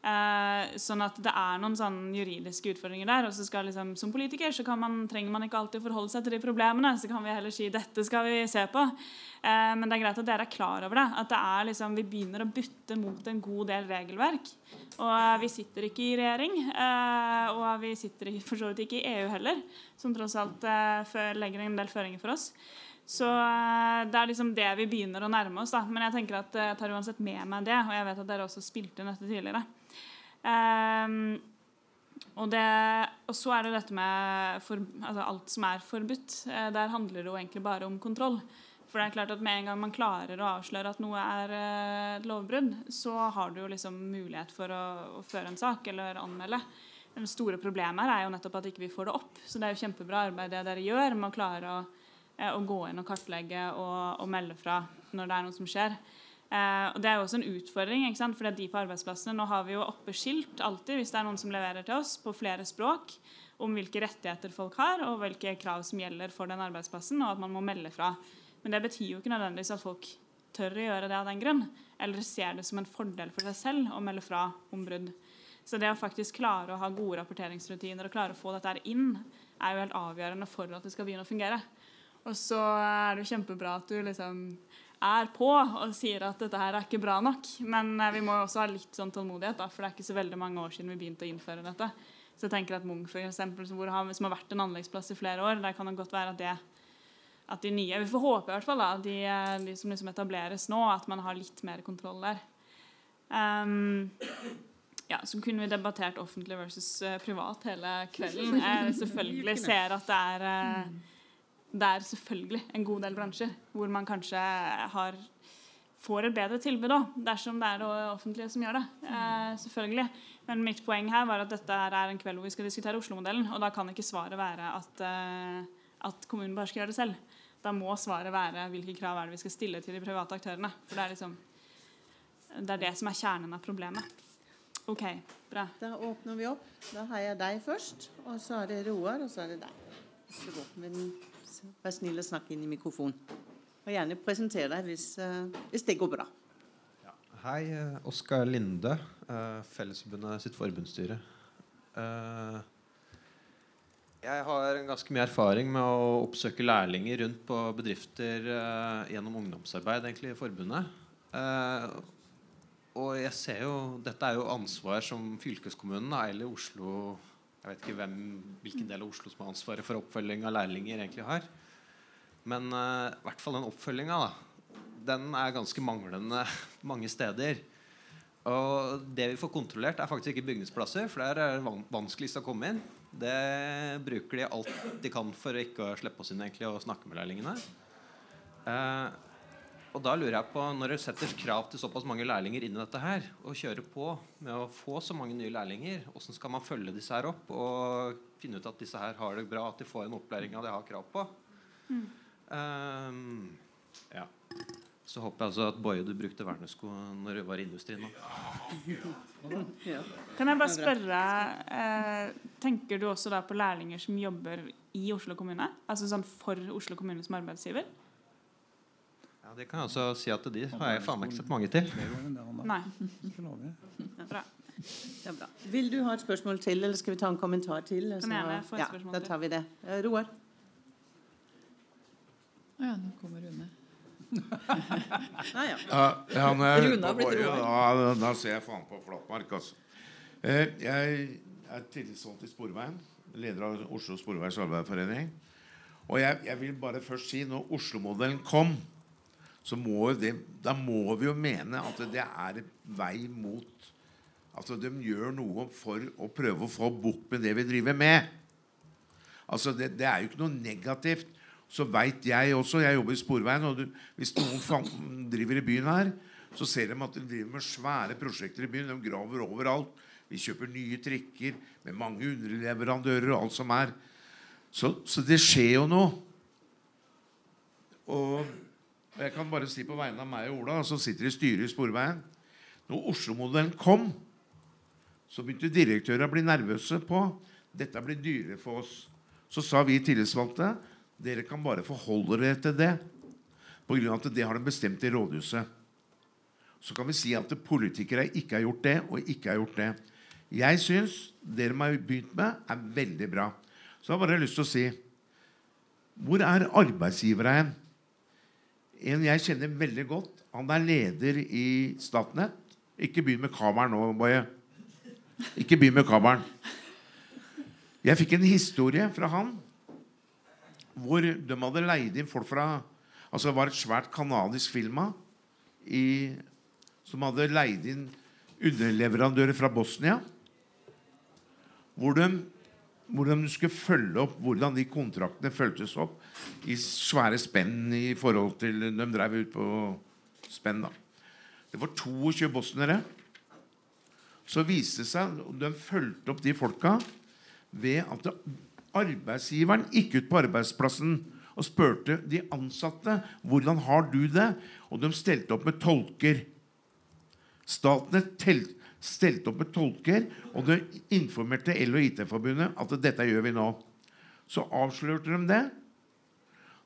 Eh, sånn at det er noen sånn juridiske utfordringer der. Og så skal liksom, som politiker så man, trenger man ikke alltid forholde seg til de problemene. Så kan vi heller si dette skal vi se på. Eh, men det er greit at dere er klar over det. At det er liksom, vi begynner å bytte mot en god del regelverk. Og eh, vi sitter ikke i regjering. Eh, og vi sitter for så vidt ikke i EU heller, som tross alt eh, legger en del føringer for oss. Så eh, det er liksom det vi begynner å nærme oss. da. Men jeg tenker at jeg tar uansett med meg det, og jeg vet at dere også spilte inn dette tidligere. Um, og, det, og, så er det dette med for, altså alt som er forbudt. Eh, der handler det jo egentlig bare om kontroll. For det er klart at Med en gang man klarer å avsløre at noe er eh, et lovbrudd, så har du jo liksom mulighet for å, å, føre en sak eller anmelde. Det store problemet her er jo nettopp at ikke vi får det opp. Så det er jo kjempebra arbeid det dere gjør med å klare å, eh, å gå inn og kartlegge og, og melde fra når det er noe som skjer. Eh, og Det er jo også en utfordring. ikke sant? For de på arbeidsplassene, Nå har vi jo oppe skilt alltid hvis det er noen som leverer til oss på flere språk om hvilke rettigheter folk har, og hvilke krav som gjelder for den arbeidsplassen, og at man må melde fra. Men det betyr jo ikke nødvendigvis at folk tør å gjøre det av den grunn, eller ser det som en fordel for seg selv å melde fra om brudd. Så det å faktisk klare å ha gode rapporteringsrutiner og klare å få dette inn, er jo helt avgjørende for at det skal begynne å fungere. Og så er det jo kjempebra at du liksom er på og sier at dette her er ikke bra nok. Men eh, vi må også ha litt sånn tålmodighet, da, for det er ikke så veldig mange år siden vi begynte å innføre dette. Så jeg tenker at Munch, for eksempel, som, har, som har vært en anleggsplass i flere år, der kan det godt være at det at de nye Vi får håpe i hvert fall da, de, eh, de som liksom etableres nå, at man har litt mer kontroll der. Um, ja, Så kunne vi debattert offentlig versus uh, privat hele kvelden. Jeg selvfølgelig ser at det er det er selvfølgelig en god del bransjer hvor man kanskje har, får et bedre tilbud òg, dersom det er det offentlige som gjør det. Eh, selvfølgelig. Men mitt poeng her var at dette er en kveld hvor vi skal diskutere Oslo-modellen. Og da kan ikke svaret være at, eh, at, kommunen bare skal gjøre det selv. Da må svaret være hvilke krav er det vi skal stille til de private aktørene. For det er, liksom, det, er det som er kjernen av problemet. OK, bra. Da åpner vi opp. Da har jeg deg først. Og så er det Roar, og så er det deg. Så går vi den Vær snill å snakke inn i mikrofonen. Og gjerne presentere deg hvis, uh, hvis det går bra. Ja. Hei, uh, Oskar Linde, uh, Fellesforbundet sitt forbundsstyre. Jeg har ganske mye erfaring med å oppsøke lærlinger rundt på bedrifter gjennom ungdomsarbeid egentlig i forbundet. og jeg ser jo Dette er jo ansvar som fylkeskommunen eller Oslo jeg vet ikke hvem, hvilken del av Oslo som har ansvaret for oppfølging av lærlinger, egentlig har. Men uh, i hvert fall den oppfølginga den er ganske manglende mange steder. Og det vi får kontrollert, er faktisk ikke bygningsplasser, for der er det vanskeligst å komme inn. Det bruker de alt de kan for å ikke slippe oss inn egentlig og snakke med lærlingene. Uh, og da lurer jeg på, Når det setter krav til såpass mange lærlinger inn i dette her, og kjører på med å få så mange nye lærlinger, hvordan skal man følge disse her opp og finne ut at disse her har det bra, at de får en opplæring av det de har krav på? Mm. Um, ja. Så håper jeg altså at Boje, du brukte vernesko når du var i industrien nå. Kan jeg bare spørre eh, Tenker du også da på lærlinger som jobber i Oslo kommune? Altså sånn for Oslo kommune som arbeidsgiver? Det kan jeg også si at de har jeg faen meg ikke sett mange til. Nei. Det er bra. Det er bra. Vil du ha et spørsmål til, eller skal vi ta en kommentar til? Et ja, Da tar vi det. Eh, Roar? Å ja, nå kommer Rune. Nei, ja. ja, ja når Rune har blitt Roar. Da, da ser jeg faen på flatmark, altså. Eh, jeg er tillitsvalgt i Sporveien. Leder av Oslo Sporveis Arbeiderforening. Og jeg, jeg vil bare først si, når Oslo-modellen kom så må det, da må vi jo mene at det er vei mot Altså de gjør noe for å prøve å få bukt med det vi driver med. Altså det, det er jo ikke noe negativt. Så veit jeg også Jeg jobber i Sporveien. Og du, hvis noen driver i byen her, så ser de at de driver med svære prosjekter i byen. De graver overalt. Vi kjøper nye trikker med mange underleverandører og alt som er. Så, så det skjer jo noe. Og og jeg kan bare si på vegne av meg og Ola, som sitter i styret i Sporveien Når Oslo-modellen kom, så begynte direktørene å bli nervøse på dette blir dyrere for oss. Så sa vi tillitsvalgte dere kan bare forholde dere til det. Pga. at det har de bestemt i rådhuset. så kan vi si at politikere ikke har gjort det og ikke har gjort det. Jeg syns dere har begynt med, er veldig bra. Så jeg har bare lyst til å si Hvor er arbeidsgivere hen? En jeg kjenner veldig godt, han er leder i Statnett. Ikke begynn med kameraet nå, Boje. Ikke begynn med kameraet. Jeg fikk en historie fra han hvor de hadde leid inn folk fra Altså det var et svært kanadisk firma som hadde leid inn underleverandører fra Bosnia. Hvor de, hvor du skulle følge opp hvordan de kontraktene føltes opp i svære spenn i forhold til De drev ut på spenn, da. Det var 22 bosniere. Så viste det seg De fulgte opp de folka ved at arbeidsgiveren gikk ut på arbeidsplassen og spurte de ansatte hvordan har du det, og de stelte opp med tolker. Statene stelte opp med tolker, og de informerte EL og IT-forbundet at dette gjør vi nå. Så avslørte de det.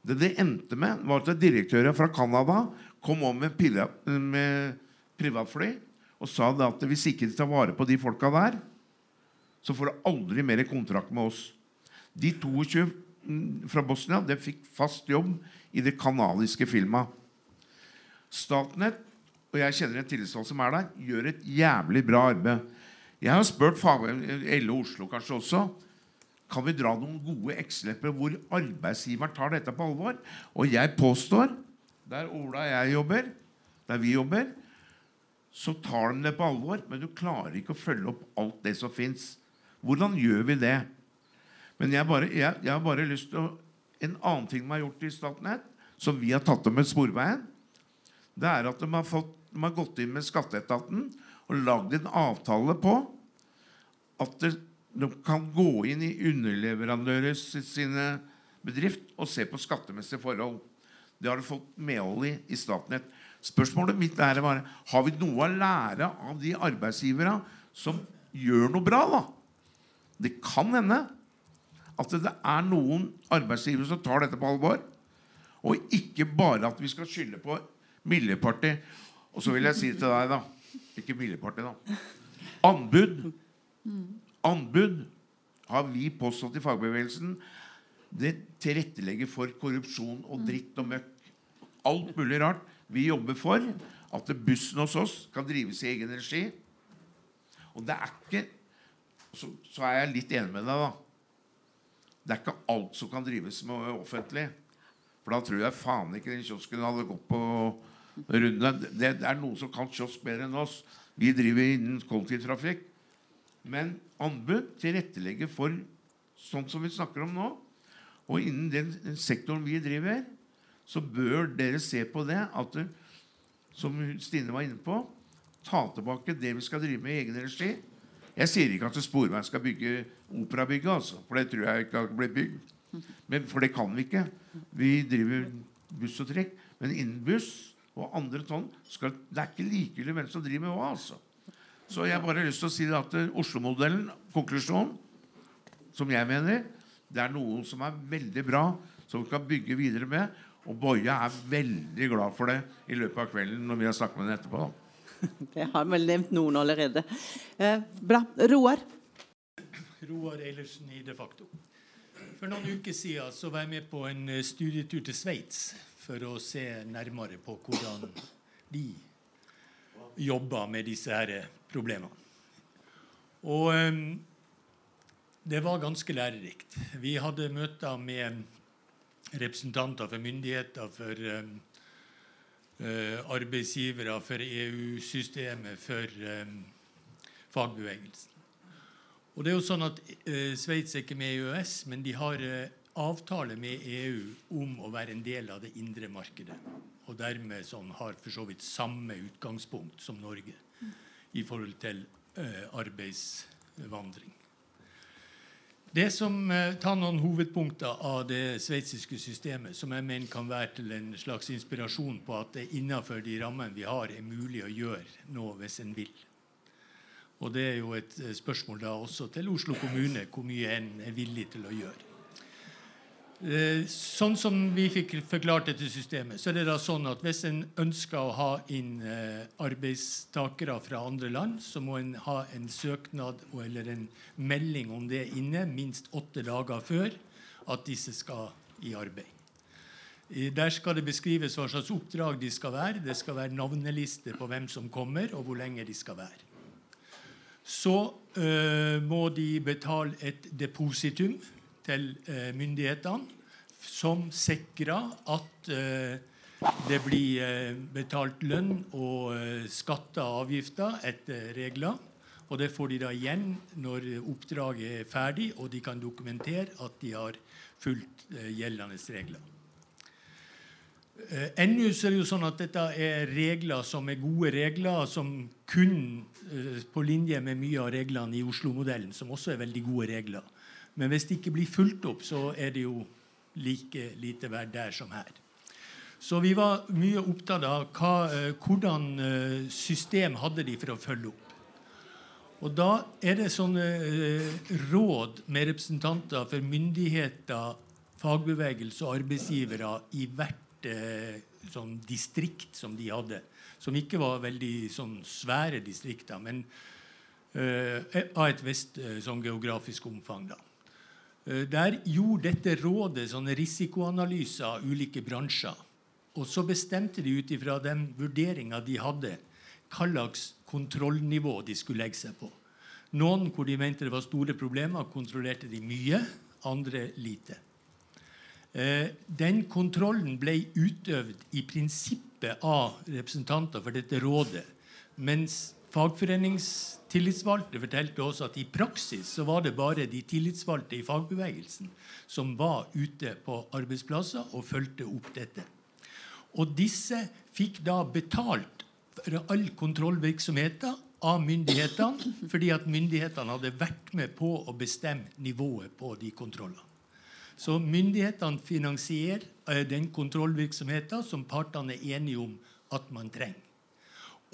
Det det endte med, var at direktøren fra Canada kom om med, med privatfly og sa at hvis ikke de tar vare på de folka der, så får du aldri mer kontrakt med oss. De 22 fra Bosnia de fikk fast jobb i det kanadiske firmaet. Statnett, og jeg kjenner en tillitsvalgt som er der, gjør et jævlig bra arbeid. Jeg har spurt LO Oslo kanskje også kan vi dra noen gode eksempler hvor arbeidsgiveren tar dette på alvor. Og jeg påstår, der Ola og jeg jobber, der vi jobber, så tar de det på alvor, men du klarer ikke å følge opp alt det som fins. Hvordan gjør vi det? Men jeg, bare, jeg, jeg, har bare lyst til å En annen ting de har gjort i Statnett, som vi har tatt om med Sporveien, det er at de har, fått, de har gått inn med Skatteetaten og lagd en avtale på at de kan gå inn i underleverandører sine bedrift og se på skattemessige forhold. Det har de fått medhold i i Statnett. Spørsmålet mitt er bare har vi noe å lære av de arbeidsgiverne som gjør noe bra. da? Det kan hende at det er noen arbeidsgivere som tar dette på alvor. Og ikke bare at vi skal skylde på Miljøpartiet. Og så vil jeg si til deg, da Ikke Miljøpartiet, da. Anbud. Anbud har vi påstått i fagbevegelsen. Det tilrettelegger for korrupsjon og dritt og møkk. Alt mulig rart. Vi jobber for at bussen hos oss kan drives i egen regi. Og det er ikke så, så er jeg litt enig med deg, da. Det er ikke alt som kan drives med offentlig. For da tror jeg faen ikke den kiosken hadde gått på runde. Det, er noen som kan kiosk bedre enn oss. Vi driver innen kollektivtrafikk. Men anbud tilrettelegger for sånt som vi snakker om nå. Og innen den, sektoren vi driver, så bør dere se på det at som Stine var inne på, ta tilbake det vi skal drive med i egen regi. Jeg sier ikke at Sporveien skal bygge operabygget, altså, for det tror jeg ikke har blitt bygd. Men, for det kan vi ikke. Vi driver buss og trekk. Men innen buss og andre tonn skal, Det er ikke likegyldig hvem som driver med hva. altså. Så jeg bare har lyst til å si at Oslo-modellen, konklusjonen, som jeg mener, det er noe som er veldig bra, som vi kan bygge videre med. Og Boje er veldig glad for det i løpet av kvelden når vi har snakket med henne etterpå. Det har vel nevnt noen allerede. Eh, bra. Roar? Roar Eilertsen i De facto. For noen uker siden så var jeg med på en eh, studietur til Sveits for å se nærmere på hvordan de jobber med disse her eh, problemene. Og um, det var ganske lærerikt. Vi hadde møter med representanter for myndigheter, for um, uh, arbeidsgivere, for EU-systemet, for um, fagbevegelsen. Og det er jo sånn at uh, Sveits er ikke med i EØS, men de har uh, avtale med EU om å være en del av det indre markedet. Og dermed sånn, har for så vidt samme utgangspunkt som Norge i forhold til uh, arbeidsvandring. Det som eh, tar noen hovedpunkter av det sveitsiske systemet, som jeg mener kan være til en slags inspirasjon på at det innenfor de rammene vi har, er mulig å gjøre noe hvis en vil. Og det er jo et spørsmål da også til Oslo kommune hvor mye en er villig til å gjøre. Eh, sånn som vi fikk forklart dette systemet, så er det da sånn at hvis en ønsker å ha inn eh, arbeidstakere fra andre land, så må en ha en søknad eller en melding om det inne minst åtte dager før at disse skal i arbeid. Der skal det beskrives hva slags oppdrag de skal være. Det skal være navneliste på hvem som kommer, og hvor lenge de skal være. Så øh, må de betale et depositum til øh, myndighetene som sikrer at øh, det blir betalt lønn og skatter og avgifter etter regler. Og det får de da igjen når oppdraget er ferdig og de kan dokumentere at de har fulgt gjeldende regler. Eh, Ennå er det jo sånn at dette er regler som er gode regler, som kun eh, på linje med mye av reglene i Oslo-modellen, som også er veldig gode regler. Men hvis det ikke blir fulgt opp, så er det jo like lite verdt der som her. Så vi var mye opptatt av hva, eh, hvordan eh, system hadde de for å følge opp. Og da er det sånne eh, råd med representanter for myndigheter, fagbevegelse og arbeidsgivere i hvert sånn distrikt som de hadde. Som ikke var veldig sånn svære distrikter, men av et visst sånn geografisk omfang. da. Eh, der gjorde dette rådet sånne risikoanalyser av ulike bransjer. Og så bestemte de ut ifra den vurderinga de hadde, hva slags kontrollnivå de skulle legge seg på. Noen hvor de mente det var store problemer, kontrollerte de mye, andre lite. Eh, den kontrollen ble utøvd i prinsippet av representanter for dette rådet. Mens fagforeningstillitsvalgte fortalte oss at i praksis så var det bare de tillitsvalgte i fagbevegelsen som var ute på arbeidsplasser og fulgte opp dette. Og disse fikk da betalt for all kontrollvirksomheten av myndighetene fordi at myndighetene hadde vært med på å bestemme nivået på de kontrollene. Så myndighetene finansierer eh, den kontrollvirksomheten som partene er enige om at man trenger.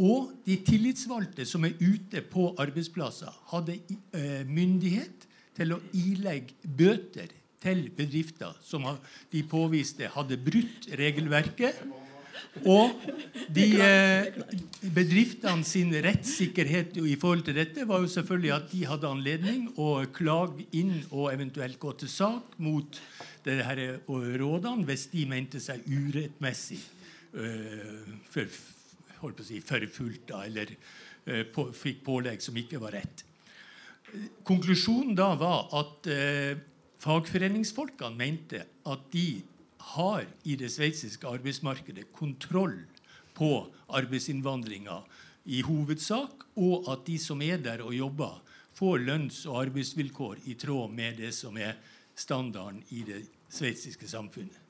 Og de tillitsvalgte som er ute på arbeidsplasser, hadde eh, myndighet til å ilegge bøter til bedrifter som de påviste hadde brutt regelverket. Og de eh, bedriftene sin rettssikkerhet i forhold til dette var jo selvfølgelig at de hadde anledning å klage inn og eventuelt gå til sak mot det her rådene hvis de mente seg urettmessig øh, holdt på å si, forfulgt eller øh, på, fikk pålegg som ikke var rett. Konklusjonen da var at eh, fagforeningsfolkene mente at de har i det sveitsiske arbeidsmarkedet kontroll på arbeidsinnvandringa i hovedsak, og at de som er der og jobber, får lønns- og arbeidsvilkår i tråd med det som er standarden i det sveitsiske samfunnet.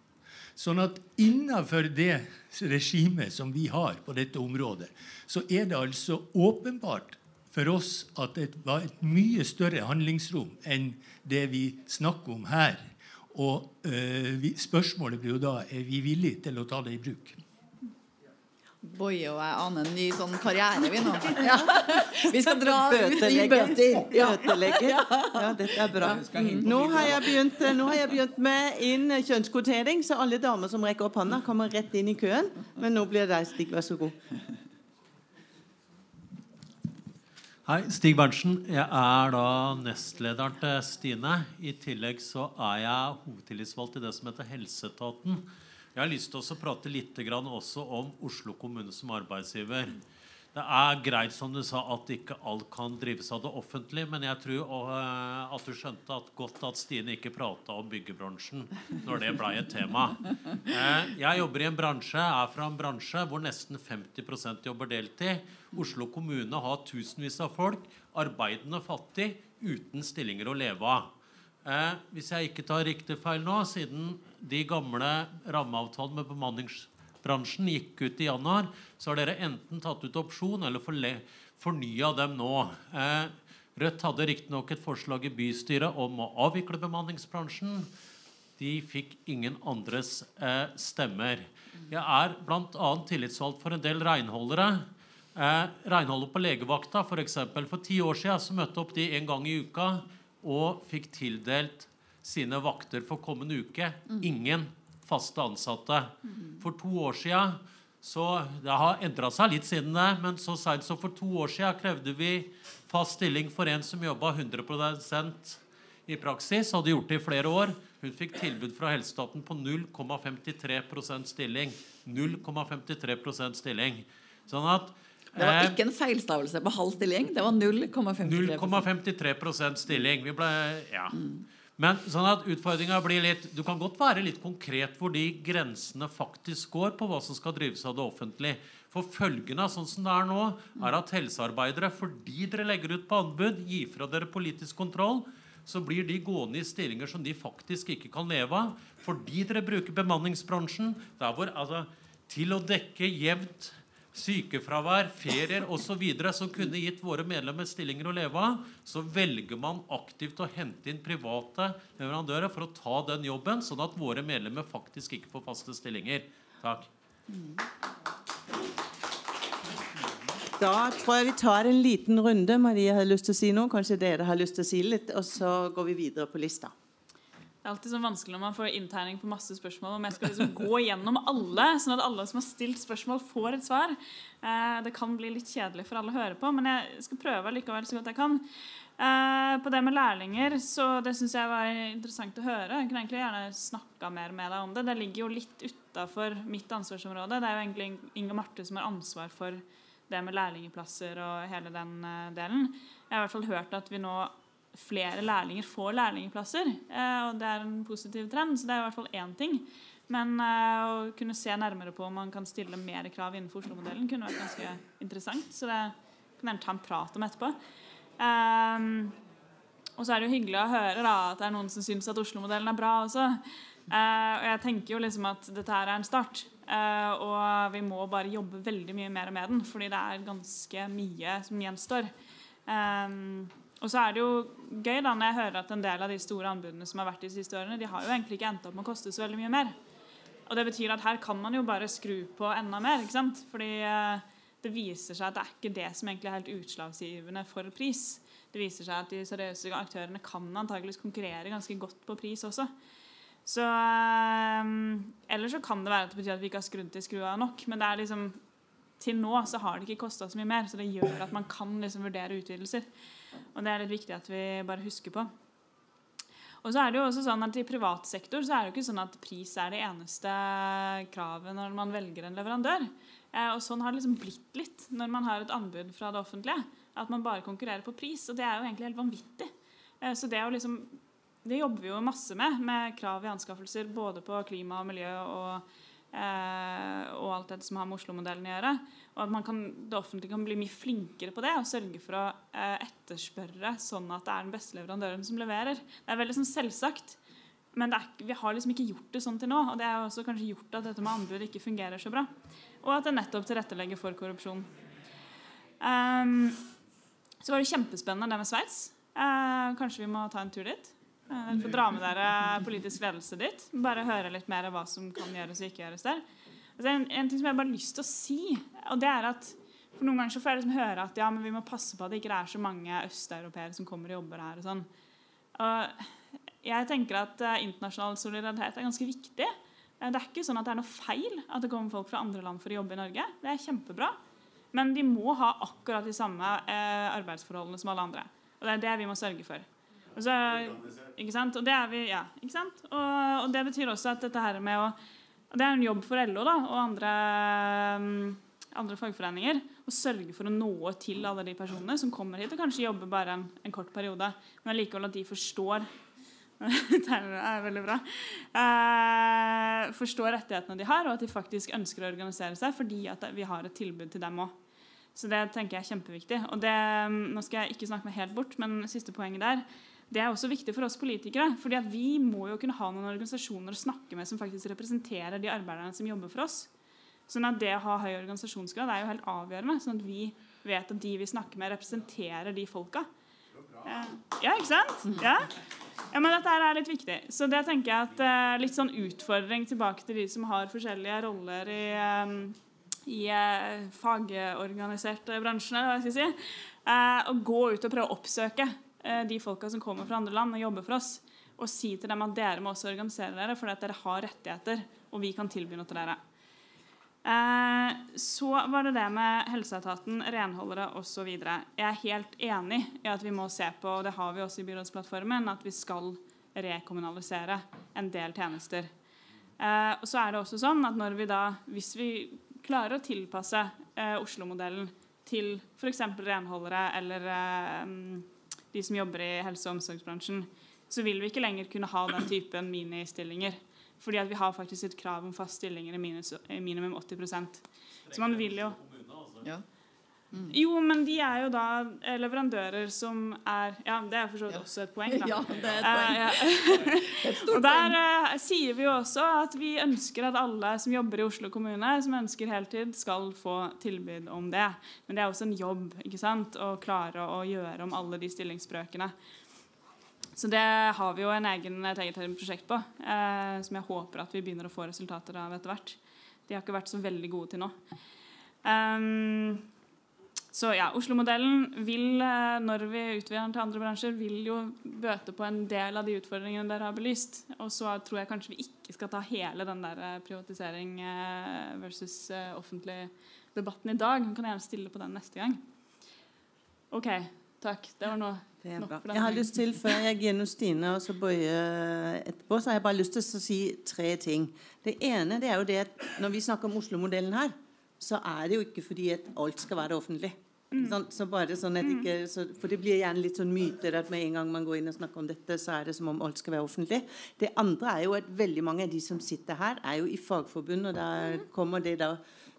Sånn at innenfor det regimet som vi har på dette området, så er det altså åpenbart for oss at det var et mye større handlingsrom enn det vi snakker om her og øh, vi, spørsmålet blir jo da er vi villige til å ta det i bruk. Boje og jeg aner en ny sånn karriere, vi nå. Ja. Vi skal dra ut i bøter. Ja. ja, dette er bra. Nå har, jeg begynt, nå har jeg begynt med inn kjønnskvotering, så alle damer som rekker opp hånda, kommer rett inn i køen. Men nå blir det deg, Stig. Vær så god. Hei, Stig Berntsen. Jeg er da nestlederen til Stine. I tillegg så er jeg hovedtillitsvalgt i det som heter Helseetaten. Jeg har lyst til å prate litt om Oslo kommune som arbeidsgiver. Det er greit som du sa at ikke alt kan drives av det offentlige, men jeg tror uh, at du skjønte at godt at Stine ikke prata om byggebransjen når det blei et tema. Uh, jeg jobber i en bransje, er fra en bransje hvor nesten 50% jobber deltid. Oslo kommune har tusenvis av folk, arbeidende fattig, uten stillinger å leve av. Uh, hvis jeg ikke tar riktig feil nå, siden de gamle rammeavtalene med bemanningsbransjen gikk ut i januar, så har dere enten tatt ut opsjon eller fornya dem nå. Eh, Rødt hadde riktignok et forslag i bystyret om å avvikle bemanningsbransjen. De fikk ingen andres eh, stemmer. Jeg er bl.a. tillitsvalgt for en del renholdere. Eh, renholdet på legevakta, f.eks. For, for ti år siden så møtte opp de en gang i uka og fikk tildelt sine vakter for kommende uke. Ingen faste ansatte. For to år sia så Det har endra seg litt siden det, men så seint som for to år sia krevde vi fast stilling for en som jobba 100% i praksis, hadde gjort det i flere år. Hun fikk tilbud fra helsestaten på 0,53% stilling. 0,53% stilling. Sånn at Det var eh, ikke en feilstavelse på halv stilling. Det var 0,53 0,53 stilling. Vi ble, ja. Men sånn at utfordringa blir litt Du kan godt være litt konkret hvor de grensene faktisk går på hva som skal drives av det offentlige. For følgene av sånn som det er nå, er at helsearbeidere, fordi dere legger ut på anbud, gir fra dere politisk kontroll, så blir de gående i stillinger som de faktisk ikke kan leve av. Fordi dere bruker bemanningsbransjen der hvor, altså, til å dekke jevnt sykefravær, ferier osv. som kunne gitt våre medlemmer stillinger å leve av, så velger man aktivt å hente inn private leverandører for å ta den jobben, sånn at våre medlemmer faktisk ikke får faste stillinger. Takk. Da tror jeg vi tar en liten runde. Maria har lyst til å si noe. Kanskje dere har lyst til å si litt, og så går vi videre på lista. Det er alltid så vanskelig når man får inntegning på masse spørsmål. Om jeg skal liksom gå gjennom alle, sånn at alle som har stilt spørsmål, får et svar. Eh, det kan bli litt kjedelig for alle å høre på, men jeg skal prøve likevel så godt jeg kan. Eh, på det med lærlinger, så det syns jeg var interessant å høre. Jeg kunne egentlig gjerne snakka mer med deg om det. Det ligger jo litt utafor mitt ansvarsområde. Det er jo egentlig Inge Marte som har ansvar for det med lærlingplasser og hele den eh, delen. Jeg har i hvert fall hørt at vi nå flere lærlinger får lærlingplasser. Eh, og det er en positiv trend, så det er i hvert fall én ting. Men eh, å kunne se nærmere på om man kan stille mer krav innenfor Oslo-modellen, kunne vært ganske interessant. Så det kan jeg ta en prat om etterpå. Um, og så er det jo hyggelig å høre da, at det er noen som syns at Oslo-modellen er bra også. Uh, og jeg tenker jo liksom at dette her er en start. Uh, og vi må bare jobbe veldig mye mer med den, fordi det er ganske mye som gjenstår. Um, og så er det jo gøy da når jeg hører at en del av de store anbudene som har vært de siste årene, de har jo egentlig ikke endt opp med å koste så veldig mye mer. Og det betyr at her kan man jo bare skru på enda mer. ikke sant? Fordi uh, det viser seg at det er ikke det som egentlig er helt utslagsgivende for pris. Det viser seg at de seriøse aktørene kan antakeligvis konkurrere ganske godt på pris også. Så um, Eller så kan det være at det betyr at vi ikke har skrudd til skrua nok. Men det er liksom til nå så har det ikke kosta så mye mer, så det gjør at man kan liksom vurdere utvidelser. Og det er litt viktig at vi bare husker på. Og så er det jo også sånn at I privat sektor så er det jo ikke sånn at pris er det eneste kravet når man velger en leverandør. Eh, og Sånn har det liksom blitt litt når man har et anbud fra det offentlige. At man bare konkurrerer på pris. Og det er jo egentlig helt vanvittig. Eh, så det, jo liksom, det jobber vi jo masse med, med krav i anskaffelser både på klima og miljø og, eh, og alt det som har med Oslo-modellen å gjøre. Og at kan, det offentlige kan bli mye flinkere på det og sørge for å eh, etterspørre sånn at det er den beste leverandøren som leverer. Det er veldig sånn selvsagt. Men er, vi har liksom ikke gjort det sånn til nå. Og det har også kanskje gjort at dette med anbud ikke fungerer så bra. Og at det nettopp tilrettelegger for korrupsjon. Um, så var det kjempespennende det med Sveits. Uh, kanskje vi må ta en tur dit? Dere får dra med dere politisk ledelse dit. Bare høre litt mer hva som kan gjøres og ikke gjøres der. Altså, en, en, ting som jeg bare har lyst til å si, og det er at for Noen ganger så får jeg liksom høre at ja, men vi må passe på at det ikke er så mange østeuropeere som kommer og jobber her. og sånn. Og jeg tenker at uh, internasjonal solidaritet er ganske viktig. Uh, det er ikke sånn at det er noe feil at det kommer folk fra andre land for å jobbe i Norge. Det er kjempebra. Men de må ha akkurat de samme uh, arbeidsforholdene som alle andre. Og det er det vi må sørge for. Og, så? Og, det, vi, ja? Og, og det betyr også at dette her med å Det er en jobb for LO da, og andre, andre fagforeninger å sørge for å nå til alle de personene som kommer hit og kanskje jobber bare en, en kort periode, men likevel at de forstår det er veldig bra. Eh, forstår rettighetene de har, og at de faktisk ønsker å organisere seg fordi at vi har et tilbud til dem òg. Så det tenker jeg er kjempeviktig. Og det, nå skal jeg ikke snakke meg helt bort, men siste poenget der det er også viktig for oss politikere. fordi Vi må jo kunne ha noen organisasjoner å snakke med som faktisk representerer de arbeiderne som jobber for oss. Sånn at Det å ha høy organisasjonsgrad er jo helt avgjørende. Sånn at vi vet at de vi snakker med, representerer de folka. Ja, ikke sant? Ja. ja men dette er litt viktig. Så det tenker jeg at uh, litt sånn utfordring tilbake til de som har forskjellige roller i, um, i fagorganiserte jeg si. Å gå ut og prøve å oppsøke de folka som kommer fra andre land og jobber for oss. og si til dem at dere må også organisere dere, fordi at dere har rettigheter, og vi kan tilby noe til dere. Eh, så var det det med helseetaten, renholdere osv. Jeg er helt enig i at vi må se på, og det har vi også i byrådsplattformen, at vi skal rekommunalisere en del tjenester. Eh, og så er det også sånn at når vi da, hvis vi klarer å tilpasse eh, Oslo-modellen til f.eks. renholdere eller eh, de som jobber i helse- og omsorgsbransjen, så vil vi ikke lenger kunne ha den typen ministillinger. Fordi at vi har faktisk et krav om fast stillinger i minus, minimum 80% Så man vil jo ja. Mm. Jo, men de er jo da eh, leverandører som er Ja, det er for så vidt også et poeng, da. Ja, det er et poeng. Uh, ja. et stort og der uh, sier vi jo også at vi ønsker at alle som jobber i Oslo kommune, som ønsker heltid, skal få tilbud om det. Men det er også en jobb ikke sant, å klare å gjøre om alle de stillingsbrøkene. Så det har vi jo en egen, et eget prosjekt på, uh, som jeg håper at vi begynner å få resultater av etter hvert. De har ikke vært så veldig gode til nå. Um, så ja, Oslo-modellen vil, eh, når vi utvider den til andre bransjer, vil jo bøte på en del av de utfordringene dere har belyst. Og så tror jeg kanskje vi ikke skal ta hele den der eh, privatisering eh, versus offentlig debatten i dag. Vi kan gjerne stille på den neste gang. OK. Takk. Det var nå nok for Jeg har lyst til, Før jeg gir noe Stine og så Bøye etterpå, så har jeg bare lyst til å si tre ting. Det ene det er jo det at når vi snakker om Oslo-modellen her, så er det jo ikke fordi at alt skal være offentlig. Mm. Sånn, så bare sånn at ikke, så, for det blir gjerne litt sånn myter at med en gang man går inn og snakker om dette, så er det som om alt skal være offentlig. Det andre er jo at veldig mange av de som sitter her, er jo i fagforbund, og da kommer det da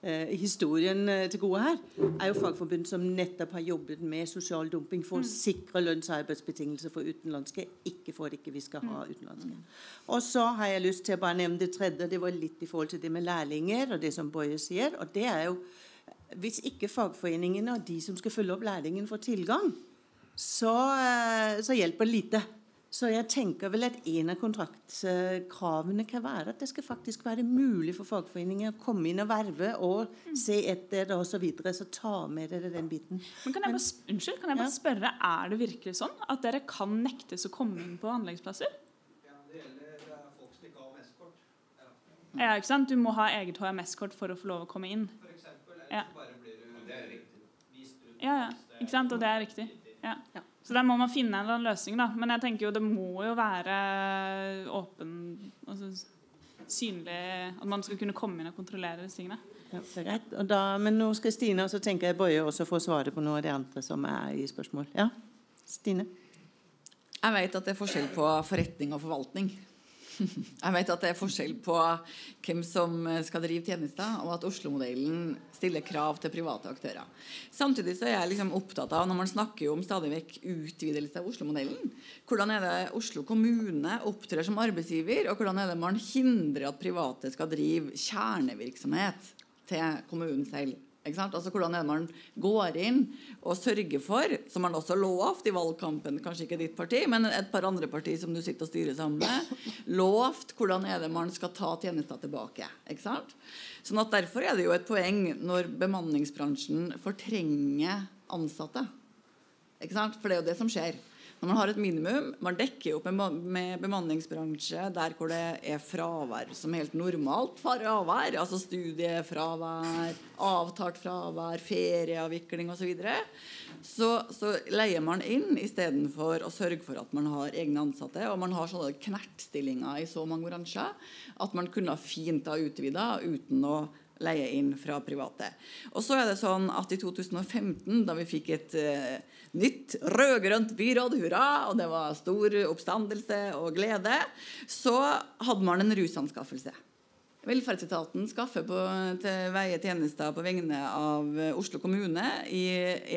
eh, historien eh, til gode her, er jo fagforbund som nettopp har jobbet med sosial dumping for å mm. sikre lønns- og arbeidsbetingelser for utenlandske, ikke for at ikke vi skal ha mm. utenlandske. Og så har jeg lyst til å bare nevne det tredje, det var litt i forhold til det med lærlinger, og det som Boje sier, og det er jo hvis ikke fagforeningene og de som skal følge opp lærlingen, får tilgang, så, eh, så hjelper det lite. Så jeg tenker vel at en av kontraktkravene kan være at det skal faktisk være mulig for fagforeninger å komme inn og verve og se etter det osv. Så, videre, så ta med dere den biten. Men kan jeg bare, unnskyld, kan jeg bare spørre, Er det virkelig sånn at dere kan nektes å komme inn på anleggsplasser? Ja, det gjelder folk som ikke har HMS-kort. Ja. ja, ikke sant? Du må ha eget HMS-kort for å få lov å komme inn. Ja. Ja, ja. Ikke sant? Og det er riktig. Ja. Så der må man finne en eller annen løsning, da. Men jeg tenker jo det må jo være åpen altså, synlig At man skal kunne komme inn og kontrollere disse tingene. Ja, det er greit. Da, men nå skal Stine, og så tenker jeg Bøye også få svare på noe av det andre som er i spørsmål. Ja, Stine? Jeg vet at det er forskjell på forretning og forvaltning. Jeg vet at det er forskjell på hvem som skal drive tjenester, og at Oslo-modellen stiller krav til private aktører. Samtidig så er jeg liksom opptatt av, når man snakker om stadig vekk utvidelse av Oslo-modellen, hvordan er det Oslo kommune opptrer som arbeidsgiver, og hvordan er det man hindrer at private skal drive kjernevirksomhet til kommunen selv. Altså Hvordan er det man går inn og sørger for, som man også lovt i valgkampen, kanskje ikke ditt parti, men et par andre partier som du sitter og styrer sammen med, lovt hvordan er det man skal ta tjenester tilbake. ikke sant? Sånn at Derfor er det jo et poeng når bemanningsbransjen fortrenger ansatte. Ikke sant? For det er jo det som skjer. Når man har et minimum, man dekker opp med bemanningsbransje der hvor det er fravær som helt normalt fravær, altså studiefravær, avtalt fravær, ferieavvikling osv., så, videre, så så leier man inn istedenfor å sørge for at man har egne ansatte. Og man har sånne knertstillinger i så mange bransjer at man kunne fint ha utvida uten å leie inn fra private. Og så er det sånn at i 2015, da vi fikk et uh, nytt rød-grønt byråd, hurra, og det var stor oppstandelse og glede, så hadde man en rusanskaffelse. Velferdsetaten skaffer på, til veie tjenester på vegne av Oslo kommune i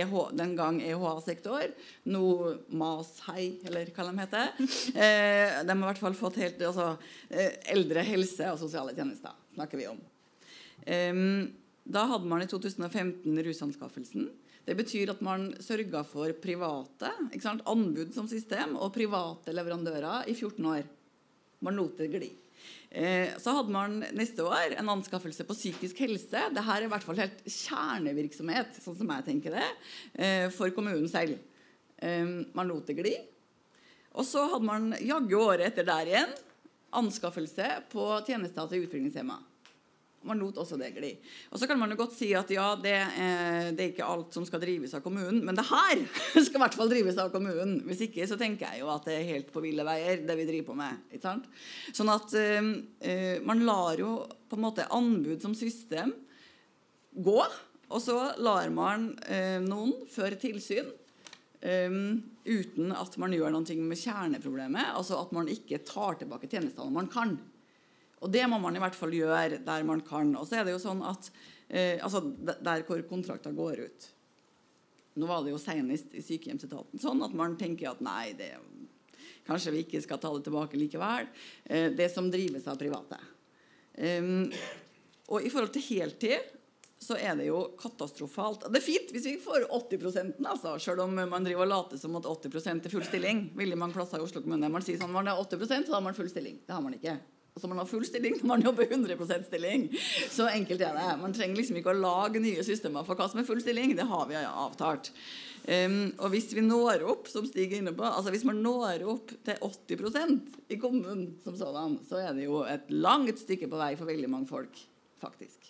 EH, den gang EHA-sektor. Nå MAS-hei, eller hva de heter. Eh, de har i hvert fall fått helt altså, eh, eldre helse og sosiale tjenester, snakker vi om. Da hadde man i 2015 rusanskaffelsen. Det betyr at man sørga for private anbud som system og private leverandører i 14 år. Man lot det gli. Eh, så hadde man neste år en anskaffelse på psykisk helse. Dette er i hvert fall helt kjernevirksomhet, sånn som jeg tenker det, eh, for kommunen selv. Man lot det gli. Og så hadde man jaggu året etter der igjen anskaffelse på tjenester til utviklingshemma. Man lot også det gli. Og så kan man jo godt si at ja, det, eh, det, er ikke alt som skal drives av kommunen, men det her skal i hvert fall drives av kommunen. Hvis ikke så tenker jeg jo at det er helt på ville veier, det vi driver på med. ikke sant? Sånn at eh man lar jo på en måte anbud som system gå, og så lar man eh, noen føre tilsyn Um, uten at man gjør noe med kjerneproblemet. Altså at man ikke tar tilbake tjenestene man kan. Og det må man i hvert fall gjøre der man kan. Og så er det jo sånn at eh, altså Der hvor kontrakter går ut. Nå var det jo senest i sykehjemsetaten sånn at man tenker at nei, det, kanskje vi ikke skal ta det tilbake likevel. Eh, det som drives av private. Um, og i forhold til heltid så er det jo katastrofalt. Det er fint hvis vi får 80% altså, selv om man driver og later som at 80% er full stilling. Veldig mange plasser i Oslo kommune. Man sier sånn man er 80 så har man full stilling. Det har man ikke. Altså Man har full stilling når man jobber 100% stilling. Så enkelt er det. Man trenger liksom ikke å lage nye systemer for hva som er full stilling. Det har vi avtalt. Um, og hvis vi når opp, som Stig er inne på, altså hvis man når opp til 80% i kommunen som sådan, så er det jo et langt stykke på vei for veldig mange folk, faktisk.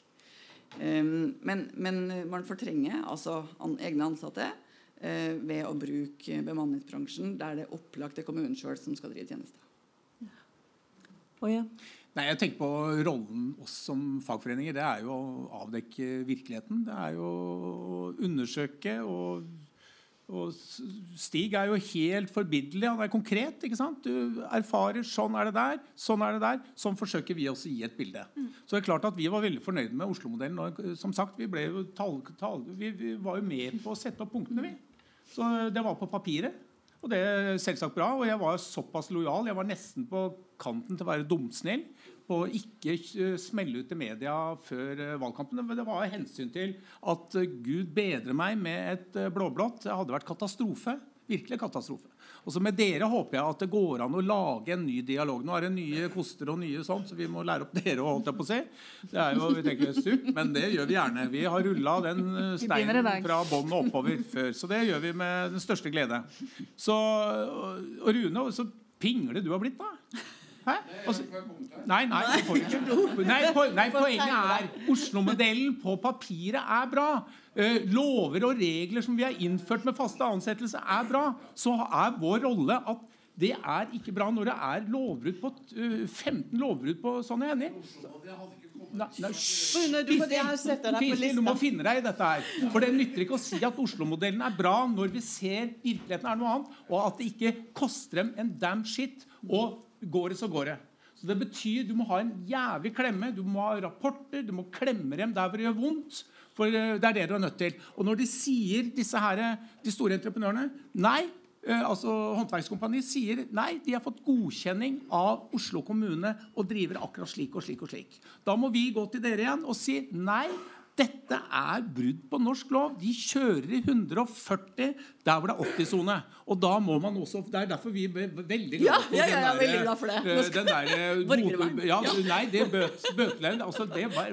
Um, men, men, man fortrenger altså egne ansatte uh, ved å bruke bemanningsbransjen der det er opplagt det kommunen sjøl som skal drive tjenester. Oh, ja. Nei, jeg tenker på Rollen oss som fagforeninger det er jo å avdekke virkeligheten. Det er jo å undersøke og og Stig er jo helt forbilledlig. Han er konkret. ikke sant? Du erfarer sånn er det der, sånn er det der. Sånn forsøker vi også å gi et bilde. Mm. Så det er klart at Vi var veldig fornøyde med Oslo-modellen. og som sagt, vi, jo tal, tal, vi, vi, var jo med på å sette opp punktene. vi. Så Det var på papiret. Og det er selvsagt bra. Og jeg var såpass lojal. Jeg var nesten på kanten til å være dumsnill på å ikke eh, smelle ut til media før valgkampen. valgkampen. Det var hensyn til at eh, Gud bedre meg med et blåblått. Det hadde vært katastrofe. Virkelig katastrofe. Og så Med dere håper jeg at det går an å lage en ny dialog. Nå er det nye koster og nye sånt, så vi må lære opp dere. holdt jeg på å si. Det er jo, vi tenker stup, Men det gjør vi gjerne. Vi har rulla den steinen fra bånn og oppover før. Så det gjør vi med den største glede. Så, og Rune, så pingle du har blitt, da. Hæ? Altså, nei, nei, nei, poenget er Oslo-modellen på papiret er bra. Uh, lover og regler som vi har innført med faste ansettelser, er bra. Så er vår rolle at det er ikke bra når det er lovbrudd på uh, 15 lovbrudd på sånn er enig. Nei, nei, du må finne deg i dette her. For det nytter ikke å si at Oslo-modellen er bra når vi ser virkeligheten er noe annet, og at det ikke koster dem en damn shit. Og går det, så går det. Så Det betyr du må ha en jævlig klemme. Du må ha rapporter, du må klemme dem der hvor det gjør vondt. For eh, det er det du er nødt til. Og når de sier, disse her, de store entreprenørene Nei, eh, altså Håndverkskompani sier nei, de har fått godkjenning av Oslo kommune og driver akkurat slik og slik og slik. Da må vi gå til dere igjen og si nei. Dette er brudd på norsk lov. De kjører i 140 der hvor det er 80-sone. Og da må man også Det er derfor vi er veldig glad for ja, ja, ja, veldig glad for det. Den der, ja, nei, det bøtelen altså, det, var,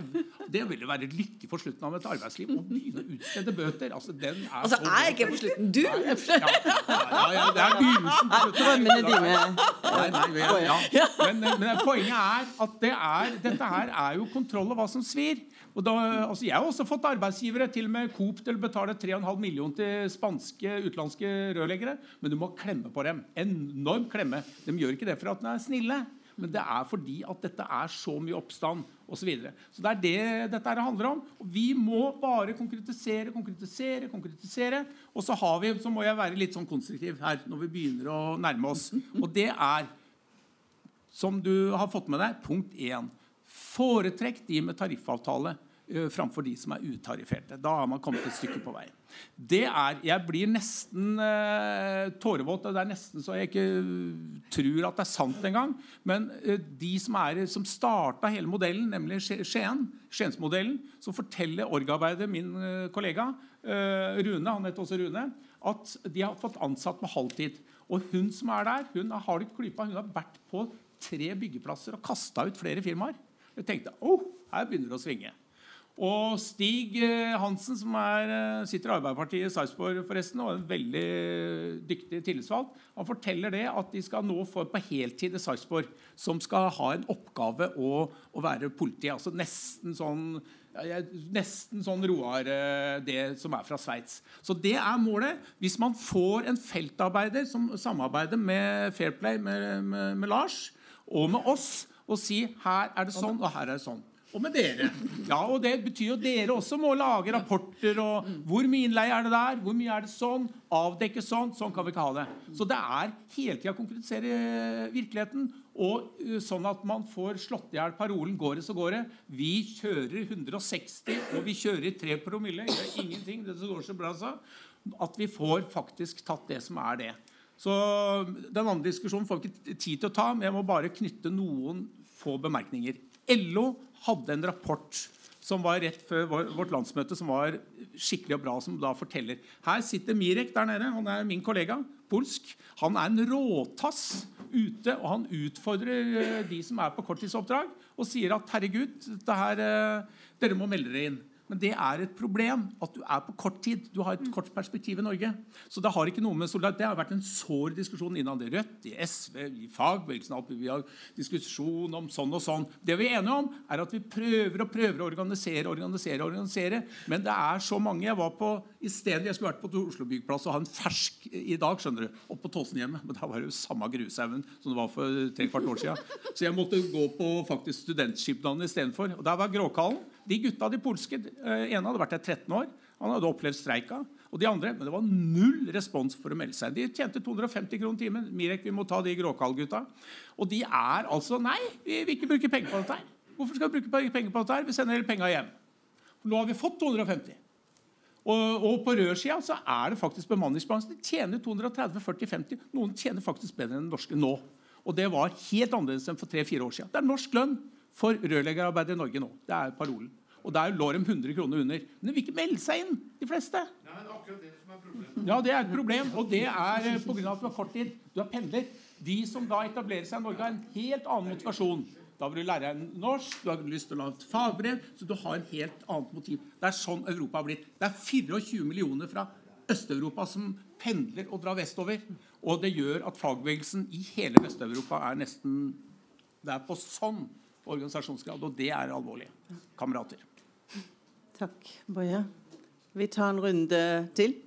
det ville være lykke for slutten av et arbeidsliv å begynne å utstede bøter. Altså, den er altså, jeg er ikke på slutten. Du Nei. Ja, ja, det er begynnelsen på nei, ja. Men, men poenget er at det er, dette her er jo kontroll av hva som svir. Og da, altså jeg har også fått arbeidsgivere, til og med Coop, til å betale 3,5 millioner til spanske, utenlandske rørleggere. Men du må klemme på dem. Enorm klemme. De gjør ikke det for at de er snille, men det er fordi at dette er så mye oppstand osv. Så, videre. så det er det dette handler om. Og vi må bare konkretisere, konkretisere, konkretisere. Og så, har vi, så må jeg være litt sånn konstruktiv her når vi begynner å nærme oss. Og det er, som du har fått med deg, punkt én. Foretrekk de med tariffavtale framfor de som er utarifferte. Da har man kommet et stykke på vei. Det er, Jeg blir nesten eh, tårevåt. Det er nesten så jeg ikke tror at det er sant engang. Men eh, de som, er, som starta hele modellen, nemlig Skien, Skiensmodellen, så forteller Org-arbeidet, min kollega Rune, han heter også Rune, at de har fått ansatt med halvtid. Og hun som er der, hun har ikke klypa, hun har vært på tre byggeplasser og kasta ut flere firmaer. Jeg tenkte oh, her begynner det å svinge. Og Stig eh, Hansen, som er, eh, sitter i Arbeiderpartiet i Sarpsborg forresten, og er en veldig dyktig tillitsvalgt, han forteller det at de skal nå få på heltid i Sarpsborg, som skal ha en oppgave å, å være politi. Altså nesten sånn ja, nesten sånn Roar, eh, det som er fra Sveits. Så det er målet. Hvis man får en feltarbeider som samarbeider med Fairplay, med, med, med Lars og med oss, og si her er det sånn, og her er det sånn og med dere. Ja, og Det betyr jo dere også må lage rapporter. og Hvor mye innleie er det der? Hvor mye er det sånn? Avdekke sånn? Sånn kan vi ikke ha det. Så det er hele tida å konkretisere virkeligheten. Og sånn at man får slått i hjel parolen 'går det, så går det'. Vi kjører 160, og vi kjører i 3 promille. Det er ingenting. Det går så bra, så. At vi får faktisk tatt det som er det. Så Den andre diskusjonen får vi ikke tid til å ta, men jeg må bare knytte noen få bemerkninger. LO hadde en rapport som var rett før vårt landsmøte, som var skikkelig og bra, som da forteller Her sitter Mirek der nede. Han er min kollega. Polsk. Han er en råtass ute, og han utfordrer eh, de som er på korttidsoppdrag, og sier at herregud, her, eh, dere må melde dere inn. Men det er et problem at du er på kort tid. Du har et mm. kort perspektiv i Norge. Så Det har ikke noe med solidaritet. Det har vært en sår diskusjon innad i Rødt, i SV, i fagbevegelsen. Vi har diskusjon om sånn og sånn. Det vi er enige om, er at vi prøver og prøver å organisere, organisere, organisere. Men det er så mange. Jeg var på i stedet jeg skulle vært på Oslo byggeplass og ha en fersk i dag, skjønner du, opp på Tåsenhjemmet. Men da var det jo samme grushaugen som det var for tre kvart år siden. Så jeg måtte gå på faktisk studentskipnaden istedenfor. Og der var Gråkallen. De gutta, de polske eh, ene hadde vært der 13 år. Han hadde opplevd streika. Og de andre, Men det var null respons for å melde seg. De tjente 250 kroner timen. Mirek, vi må ta de gråkallgutta. Og de er altså Nei, vi vil ikke bruke penger på dette her. Hvorfor skal vi bruke penger på dette her? Vi sender hele penga hjem. Nå har vi fått 250. Og, og på rørsida så er det faktisk bemanningsbransjen. De tjener 230-40-50. Noen tjener faktisk bedre enn den norske nå. Og det var helt annerledes enn for tre-fire år siden. Det er norsk lønn for rørleggerarbeidere i Norge nå. Det er parolen. Og der lå de 100 kroner under. Men de vil ikke melde seg inn, de fleste. Ja, det er et problem, og det er eh, pga. at du har kort tid. Du er pendler. De som da etablerer seg i Norge, har en helt annen motivasjon. Da vil du lære deg norsk, du har lyst til å ha et fagbrev, så du har en helt annet motiv. Det er sånn Europa har blitt. Det er 24 millioner fra Øst-Europa som pendler og drar vestover. Og det gjør at fagbevegelsen i hele Vest-Europa er nesten Det er på sånn organisasjonsgrad, og det er alvorlig. Kamerater. Takk, Boje. Vi tar en runde til.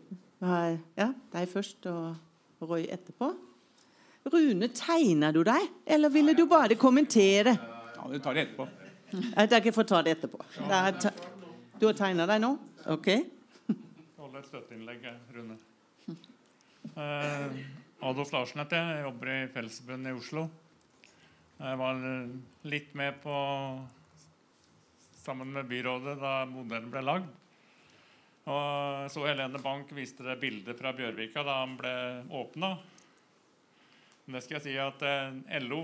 Ja, deg først og Roy etterpå. Rune, tegner du deg, eller ville du bare kommentere? Ja, Vi tar det etterpå. Dere får ta det etterpå. Du har tegna deg nå? OK. Hold et støtteinnlegg, Rune. Uh, Adolf Larsen heter jeg. Jeg jobber i Fellesforbundet i Oslo. Jeg var litt med på sammen med byrådet da modellen ble lagd. Og så Helene Bank viste det bildet fra Bjørvika da han ble åpna. Det skal jeg si at eh, LO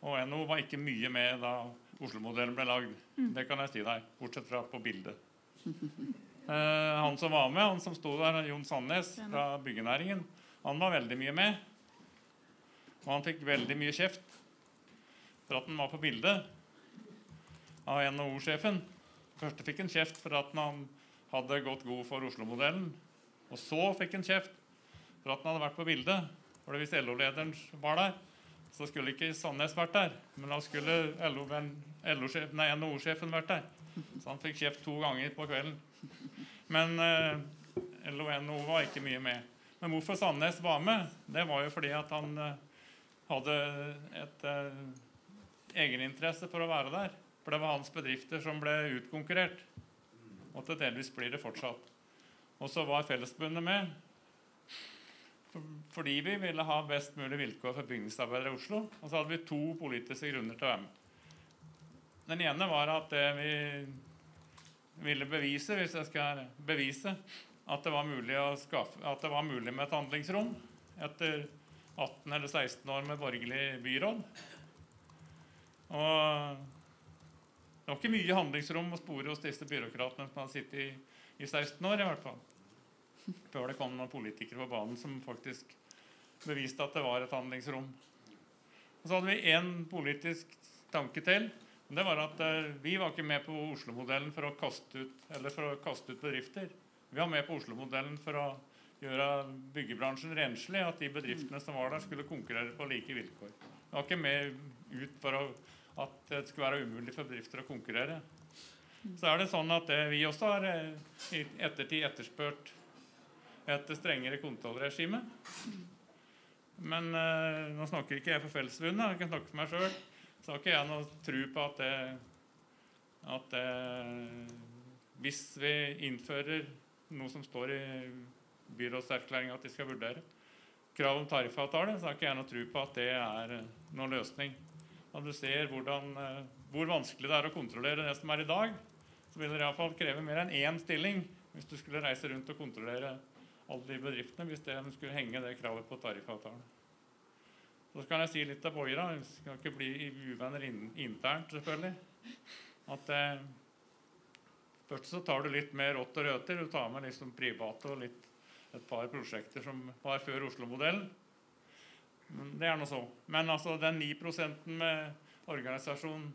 og NO var ikke mye med da Oslo-modellen ble lagd. Mm. Det kan jeg si deg, bortsett fra på bildet. Eh, han som var med, han som sto der, Jon Sandnes fra byggenæringen, han var veldig mye med. Og han fikk veldig mye kjeft for at han var på bildet av NHO-sjefen. Først fikk han kjeft for at han hadde gått god for Oslo-modellen. Og så fikk han kjeft for at han hadde vært på bildet. For hvis LO-lederen var der, så skulle ikke Sandnes vært der. Men da skulle NHO-sjefen vært der. Så han fikk kjeft to ganger på kvelden. Men eh, LO og var ikke mye med. Men hvorfor Sandnes var med, det var jo fordi at han eh, hadde et eh, egeninteresse for å være der. For det var hans bedrifter som ble utkonkurrert. Og til delvis blir det fortsatt. Og så var Fellesforbundet med fordi vi ville ha best mulig vilkår for bygningsarbeidere i Oslo. Og så hadde vi to politiske grunner til å være med. Den ene var at det vi ville bevise, hvis jeg skal bevise, at det var mulig, skaffe, at det var mulig med et handlingsrom etter 18 eller 16 år med borgerlig byråd. Og det var ikke mye handlingsrom å spore hos disse byråkratene som hadde sittet i, i 16 år. i hvert fall før det kom noen politikere på banen som faktisk beviste at det var et handlingsrom. Og så hadde vi én politisk tanke til. Det var at eh, Vi var ikke med på Oslo-modellen for, for å kaste ut bedrifter. Vi var med på Oslo-modellen for å gjøre byggebransjen renslig. At de bedriftene som var der, skulle konkurrere på like vilkår. Vi var ikke med ut for å, at det skulle være umulig for bedrifter å konkurrere. Så er det sånn at det, vi også har eh, i ettertid etterspurt et strengere kontrollregime. Men eh, nå snakker ikke jeg for Fellesforbundet, jeg kan snakke for meg sjøl. Så har ikke jeg noe tro på at det, at det Hvis vi innfører noe som står i byrådserklæringa at de skal vurdere, krav om tariffavtale, så har ikke jeg noe tro på at det er eh, noen løsning. Når du ser hvordan, eh, hvor vanskelig det er å kontrollere det som er i dag, så vil det iallfall kreve mer enn én stilling hvis du skulle reise rundt og kontrollere alle de bedriftene hvis de skulle henge det kravet på tariffavtalen. Så kan jeg si litt av Boira. Vi skal ikke bli uvenner internt, selvfølgelig. At eh, Først så tar du litt mer rått og røter. Du tar med liksom private og litt, et par prosjekter som var før Oslo-modellen. Det er noe så. Men altså den 9% med organisasjon,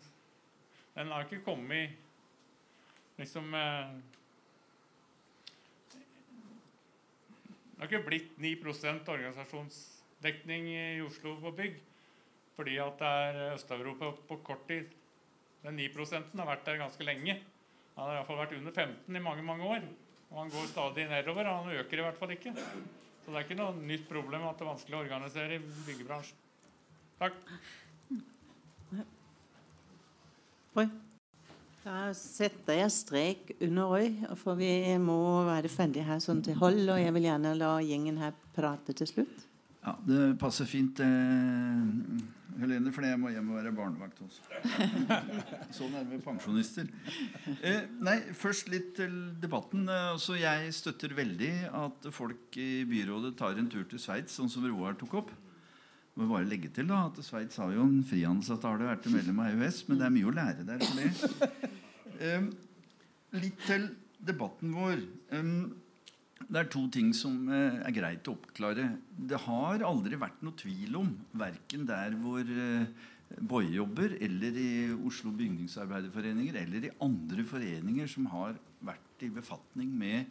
den har ikke kommet liksom eh, Det har ikke blitt 9% organisasjonsdekning i Oslo på bygg fordi at det er Øst-Europa på kort tid. Den 9% har vært der ganske lenge. Han har iallfall vært under 15 i mange mange år. Og han går stadig nedover. og Han øker i hvert fall ikke. Så det er ikke noe nytt problem at det er vanskelig å organisere i byggebransjen. Takk. Oi. Da setter jeg strek under Oi, for vi må være ferdige her sånn til hold. Og jeg vil gjerne la gjengen her prate til slutt. Ja, Det passer fint, eh, Helene, for jeg må hjem og være barnevakt også. sånn er vi pensjonister. Eh, nei, Først litt til debatten. Altså, jeg støtter veldig at folk i byrådet tar en tur til Sveits, sånn som Roar tok opp. Må bare legge til da, at Sveits har jo en frihandelsavtale og er til medlem av EØS, men det er mye å lære der for det. Um, litt til debatten vår. Um, det er to ting som uh, er greit å oppklare. Det har aldri vært noe tvil om, verken der hvor uh, Boje jobber, eller i Oslo bygningsarbeiderforeninger, eller i andre foreninger som har vært i befatning med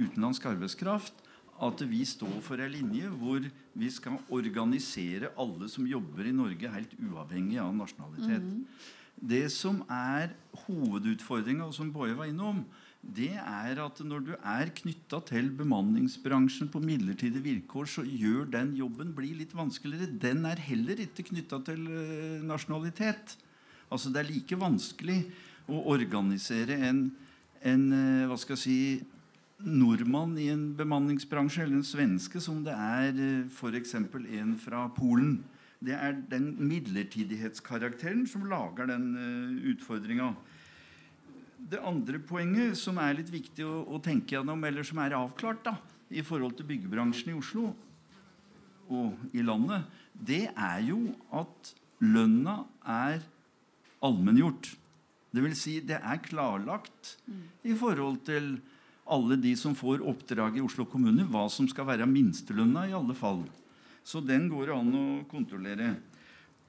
utenlandsk arbeidskraft, at vi står for en linje hvor vi skal organisere alle som jobber i Norge, helt uavhengig av nasjonalitet. Mm. Det som er hovedutfordringa, som Boje var innom, det er at når du er knytta til bemanningsbransjen på midlertidige vilkår, så gjør den jobben bli litt vanskeligere. Den er heller ikke knytta til eh, nasjonalitet. Altså Det er like vanskelig å organisere en, en eh, hva skal jeg si, nordmann i en bemanningsbransje eller en svenske som det er eh, f.eks. en fra Polen. Det er den midlertidighetskarakteren som lager den utfordringa. Det andre poenget som er litt viktig å, å, tenke gjennom, eller som er avklart da, i forhold til byggebransjen i Oslo og i landet, det er jo at lønna er allmenngjort. Det vil si, det er klarlagt i forhold til alle de som får oppdrag i Oslo kommune, hva som skal være minstelønna, i alle fall. Så den går det an å kontrollere.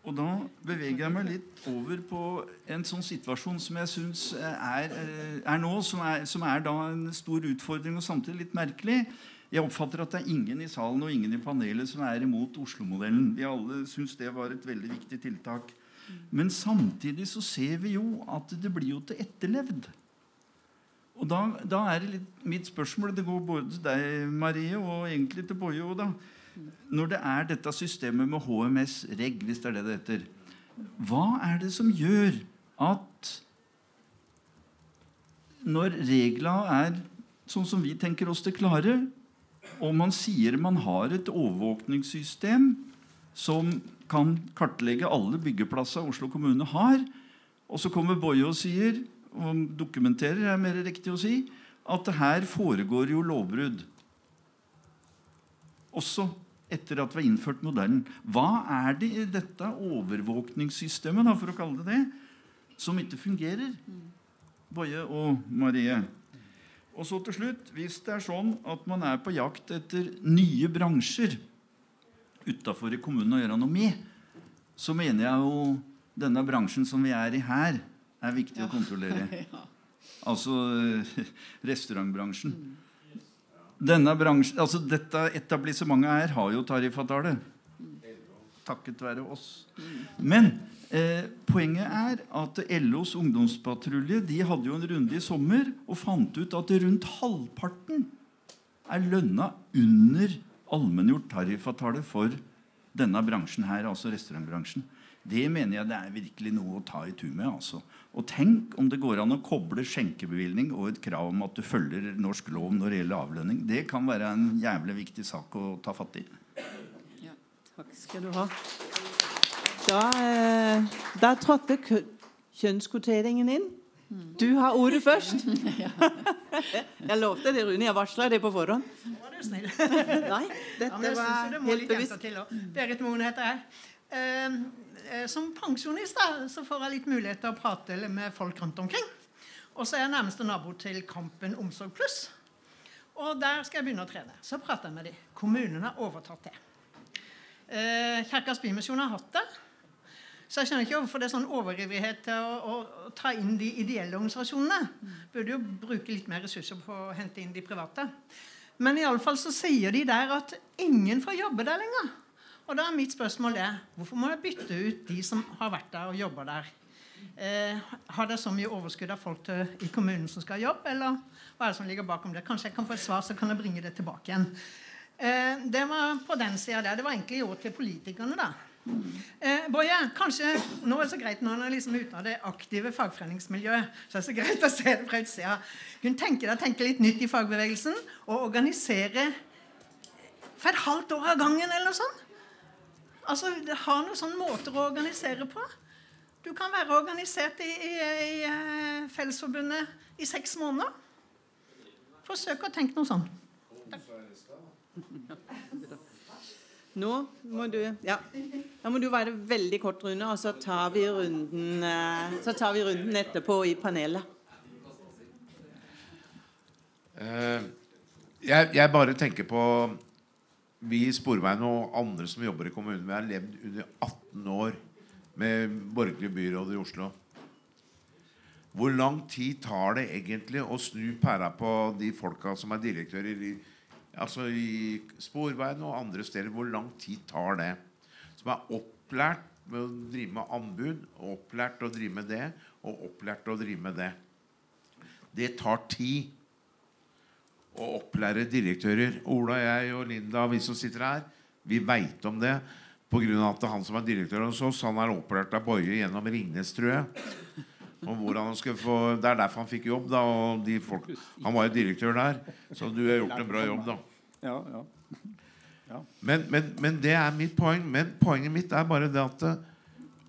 Og da beveger jeg meg litt over på en sånn situasjon som jeg syns er, eh, er, nå, som er, som er, da en stor utfordring og samtidig litt merkelig. Jeg oppfatter at det er ingen i salen og ingen i panelet som er imot Oslo-modellen. Vi alle syns det var et veldig viktig tiltak. Men samtidig så ser vi jo at det blir jo til etterlevd. Og da, da, er det litt mitt spørsmål Det går både til deg, Marie, og egentlig til Boje òg, da. Når det er dette systemet med HMS-reg, hvis det er det det heter, hva er det som gjør at når reglene er sånn som vi tenker oss det klare, og man sier man har et overvåkningssystem som kan kartlegge alle byggeplasser Oslo kommune har, og så kommer Boje og sier og dokumenterer, er mer riktig å si, at her foregår jo lovbrudd. Også etter at vi har innført modellen. Hva er det i dette overvåkningssystemet, da, for å kalle det det, som ikke fungerer? Boje og Marie. Og så til slutt, Hvis det er sånn at man er på jakt etter nye bransjer utafor i kommunen å gjøre noe med, så mener jeg jo denne bransjen som vi er i her, er viktig Ja. å kontrollere. Ja. Altså eh, restaurantbransjen. Denne bransjen, altså Dette etablissementet her har jo tariffavtale. Takket være oss. Men eh, poenget er at LOs ungdomspatrulje de hadde jo en runde i sommer og fant ut at rundt halvparten er lønna under allmenngjort tariffavtale for denne bransjen her, altså restaurantbransjen. Det mener jeg det er virkelig noe å ta i tur med. altså. Og tenk om det går an å koble skjenkebevilgning og et krav om at du følger norsk lov når det gjelder avlønning. Det kan være en jævlig viktig sak å ta fatt i. Takk skal du ha. Da, eh, da trådte kjønnskvoteringen inn. Du har ordet først. Jeg lovte det, Rune. Jeg varsla det på forhånd. Var du snill? Nei, dette ja, var helt bevisst. Berit Moen heter jeg. Eh, som pensjonist da, så får jeg litt mulighet til å prate med folk rundt omkring. Og så er jeg nærmeste nabo til Kampen Omsorg Pluss. Og der skal jeg begynne å trene. Så prater jeg med dem. Kommunen har overtatt det. Eh, Kirkas Bymisjon har hatt det. Så jeg skjønner ikke hvorfor det er sånn overivrighet til å, å, ta inn de ideelle organisasjonene. Burde jo bruke litt mer ressurser på å hente inn de private. Men i alle fall så sier de der at ingen får jobbe der lenger. Og da er mitt spørsmål det, hvorfor må jeg bytte ut de som har vært der og jobber der? Eh, har dere så mye overskudd av folk til, i kommunen som skal ha jobb, eller hva er det som ligger bakom det? Kanskje jeg kan få et svar, så kan jeg bringe det tilbake igjen. Eh, det var på den sida der. Det var egentlig gjort til politikerne, da. Eh, Boje, kanskje nå er det så greit når han er liksom ute av det aktive fagforeningsmiljøet. så er det så greit å se det fra utsida. Kunne tenke deg å tenke litt nytt i fagbevegelsen og organisere for et halvt år av gangen eller noe sånt. Altså, det har noen sånne måter å organisere på. Du kan være organisert i, i, i eh, Fellesforbundet i seks måneder. Forsøk å tenke noe sånn. Nå må du ja. Da må du være veldig kort, Rune, og så tar vi runden, eh, så tar vi runden etterpå i panelet. Eh, jeg, jeg bare tenker på Vi i Sporveien og andre som jobber i kommunen, vi har levd under 18 år med borgerlige byråder i Oslo. Hvor lang tid tar det egentlig å snu pæra på de folka som er direktører i, altså i Sporveien og andre steder? Hvor lang tid tar det? Som er opplært med å drive med anbud, opplært å drive med det, og opplært å drive med det. Det tar tid å opplære direktører. Ola, jeg og Linda, vi som sitter her, vi veit om det. På grunn av at han som er direktør hos oss, han er opplært av Boje gjennom Ringnes, tror jeg. Om hvordan han skulle få, det er derfor han fikk jobb. da og de folk, Han var jo direktør der, så du har gjort en bra jobb, da. Ja, ja. ja. Men, men, men det er mitt poeng. Men poenget mitt er bare det at eh,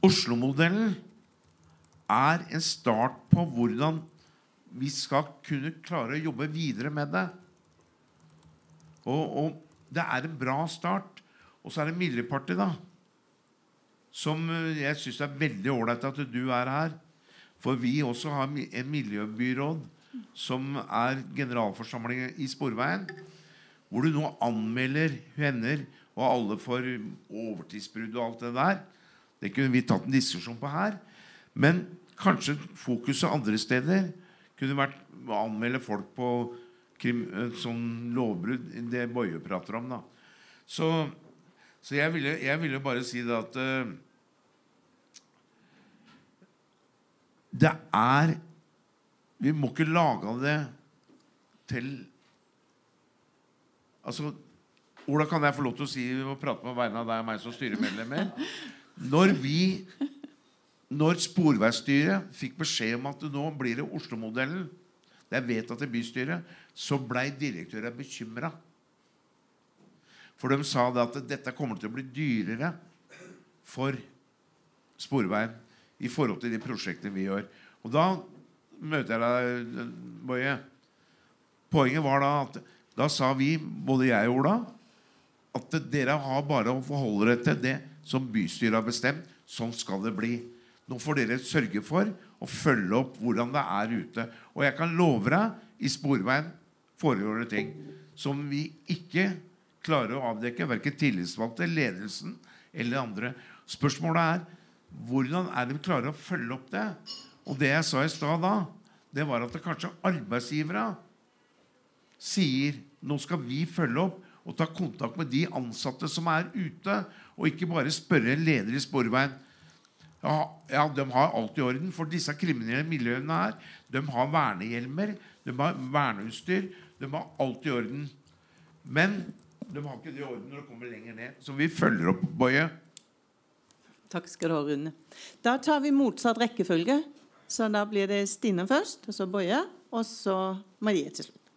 Oslo-modellen er en start på hvordan vi skal kunne klare å jobbe videre med det. Og, og det er en bra start. Og så er det Miljøpartiet, da. Som eh, jeg syns er veldig ålreit at du er her. For vi også har en miljøbyråd som er generalforsamling i Sporveien. Hvor du nå anmelder hender og alle for overtidsbrudd og alt det der. Det kunne vi tatt en diskusjon på her. Men kanskje fokuset andre steder kunne vært å anmelde folk på krim, eh, sånn lovbrudd. Det Boje prater om, da. Så, så jeg, ville, jeg ville bare si det at uh, Det er Vi må ikke lage det til Altså Ola, kan jeg få lov til å si og prate på vegne av deg og meg som styremedlemmer? Når vi Når Sporveisstyret fikk beskjed om at nå blir det Oslo-modellen, det er vedtatt i bystyret, så blei direktøren bekymra. For de sa det at dette kommer til å bli dyrere for Sporveien i forhold til de prosjektene vi gjør. Og da møter jeg deg, Boje. Poenget var da at da sa vi, både jeg og Ola, at dere har bare å forholde dere til det som bystyret har bestemt. Sånn skal det bli. Nå får dere sørge for å følge opp hvordan det er ute. Og jeg kan love deg, i Sporveien foregår det ting som vi ikke klarer å avdekke. Verken tillitsvalgte, ledelsen eller andre. Spørsmålet er hvordan er det vi klarer å følge opp det? Og det jeg sa i stad da, det var at det kanskje arbeidsgivere sier nå skal vi følge opp og ta kontakt med de ansatte som er ute, og ikke bare spørre en leder i Sporveien. Ja, de har alt i orden, for disse kriminelle miljøene her de har vernehjelmer, de har verneutstyr, de har alt i orden. Men de har ikke det i orden når de kommer lenger ned. Så vi følger opp, Boje. Takk skal du ha, Rune. Da tar vi motsatt rekkefølge. Så da blir det Stine først, og så Boje, og så Marie til slutt.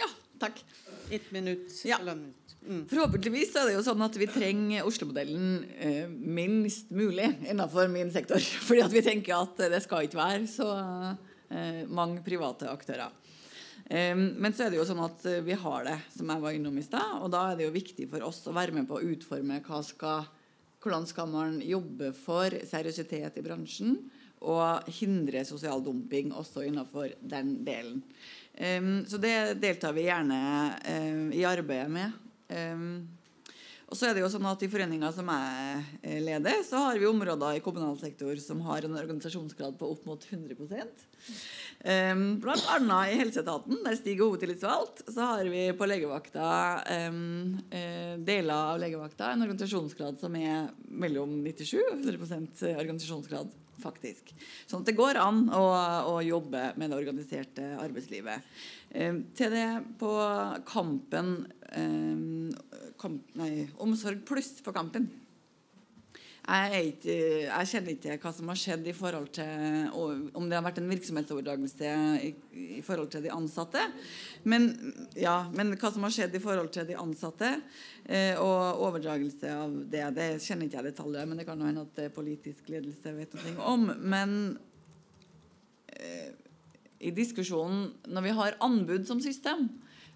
Ja, takk. Ett minutt. Ja. Mm. Forhåpentligvis er det jo sånn at vi trenger Oslo-modellen eh, minst mulig innenfor min sektor. Fordi at vi tenker at det skal ikke være så eh, mange private aktører. Eh, men så er det jo sånn at vi har det, som jeg var innom i stad. Og da er det jo viktig for oss å være med på å utforme skal, hvordan skal man jobbe for seriøsitet i bransjen og hindre sosial dumping også innenfor den delen. Så det deltar vi gjerne um, i arbeidet med. Um, og så er det jo sånn at I foreninga som jeg leder, så har vi områder i kommunal sektor som har en organisasjonsgrad på opp mot 100 um, Blant annet i helseetaten, der Stig er hovedtillitsvalgt, så har vi på legevakta um, deler av legevakta en organisasjonsgrad som er mellom 97 og 100% organisasjonsgrad faktisk. Sånn at det går an å, å jobbe med det organiserte arbeidslivet. Eh, til det på Kampen eh, kamp, Nei, Omsorg pluss på Kampen. Jeg, ikke, jeg, kjenner ikke hva som har skjedd i forhold til om det har vært en virksomhetsoverdragelse i, i, forhold til de ansatte. Men, ja, men, hva som har skjedd i forhold til de ansatte eh, og overdragelse av det, det kjenner ikke jeg detaljer men det kan hende at politisk ledelse vet noe om. Men eh, i diskusjonen når vi har anbud som system,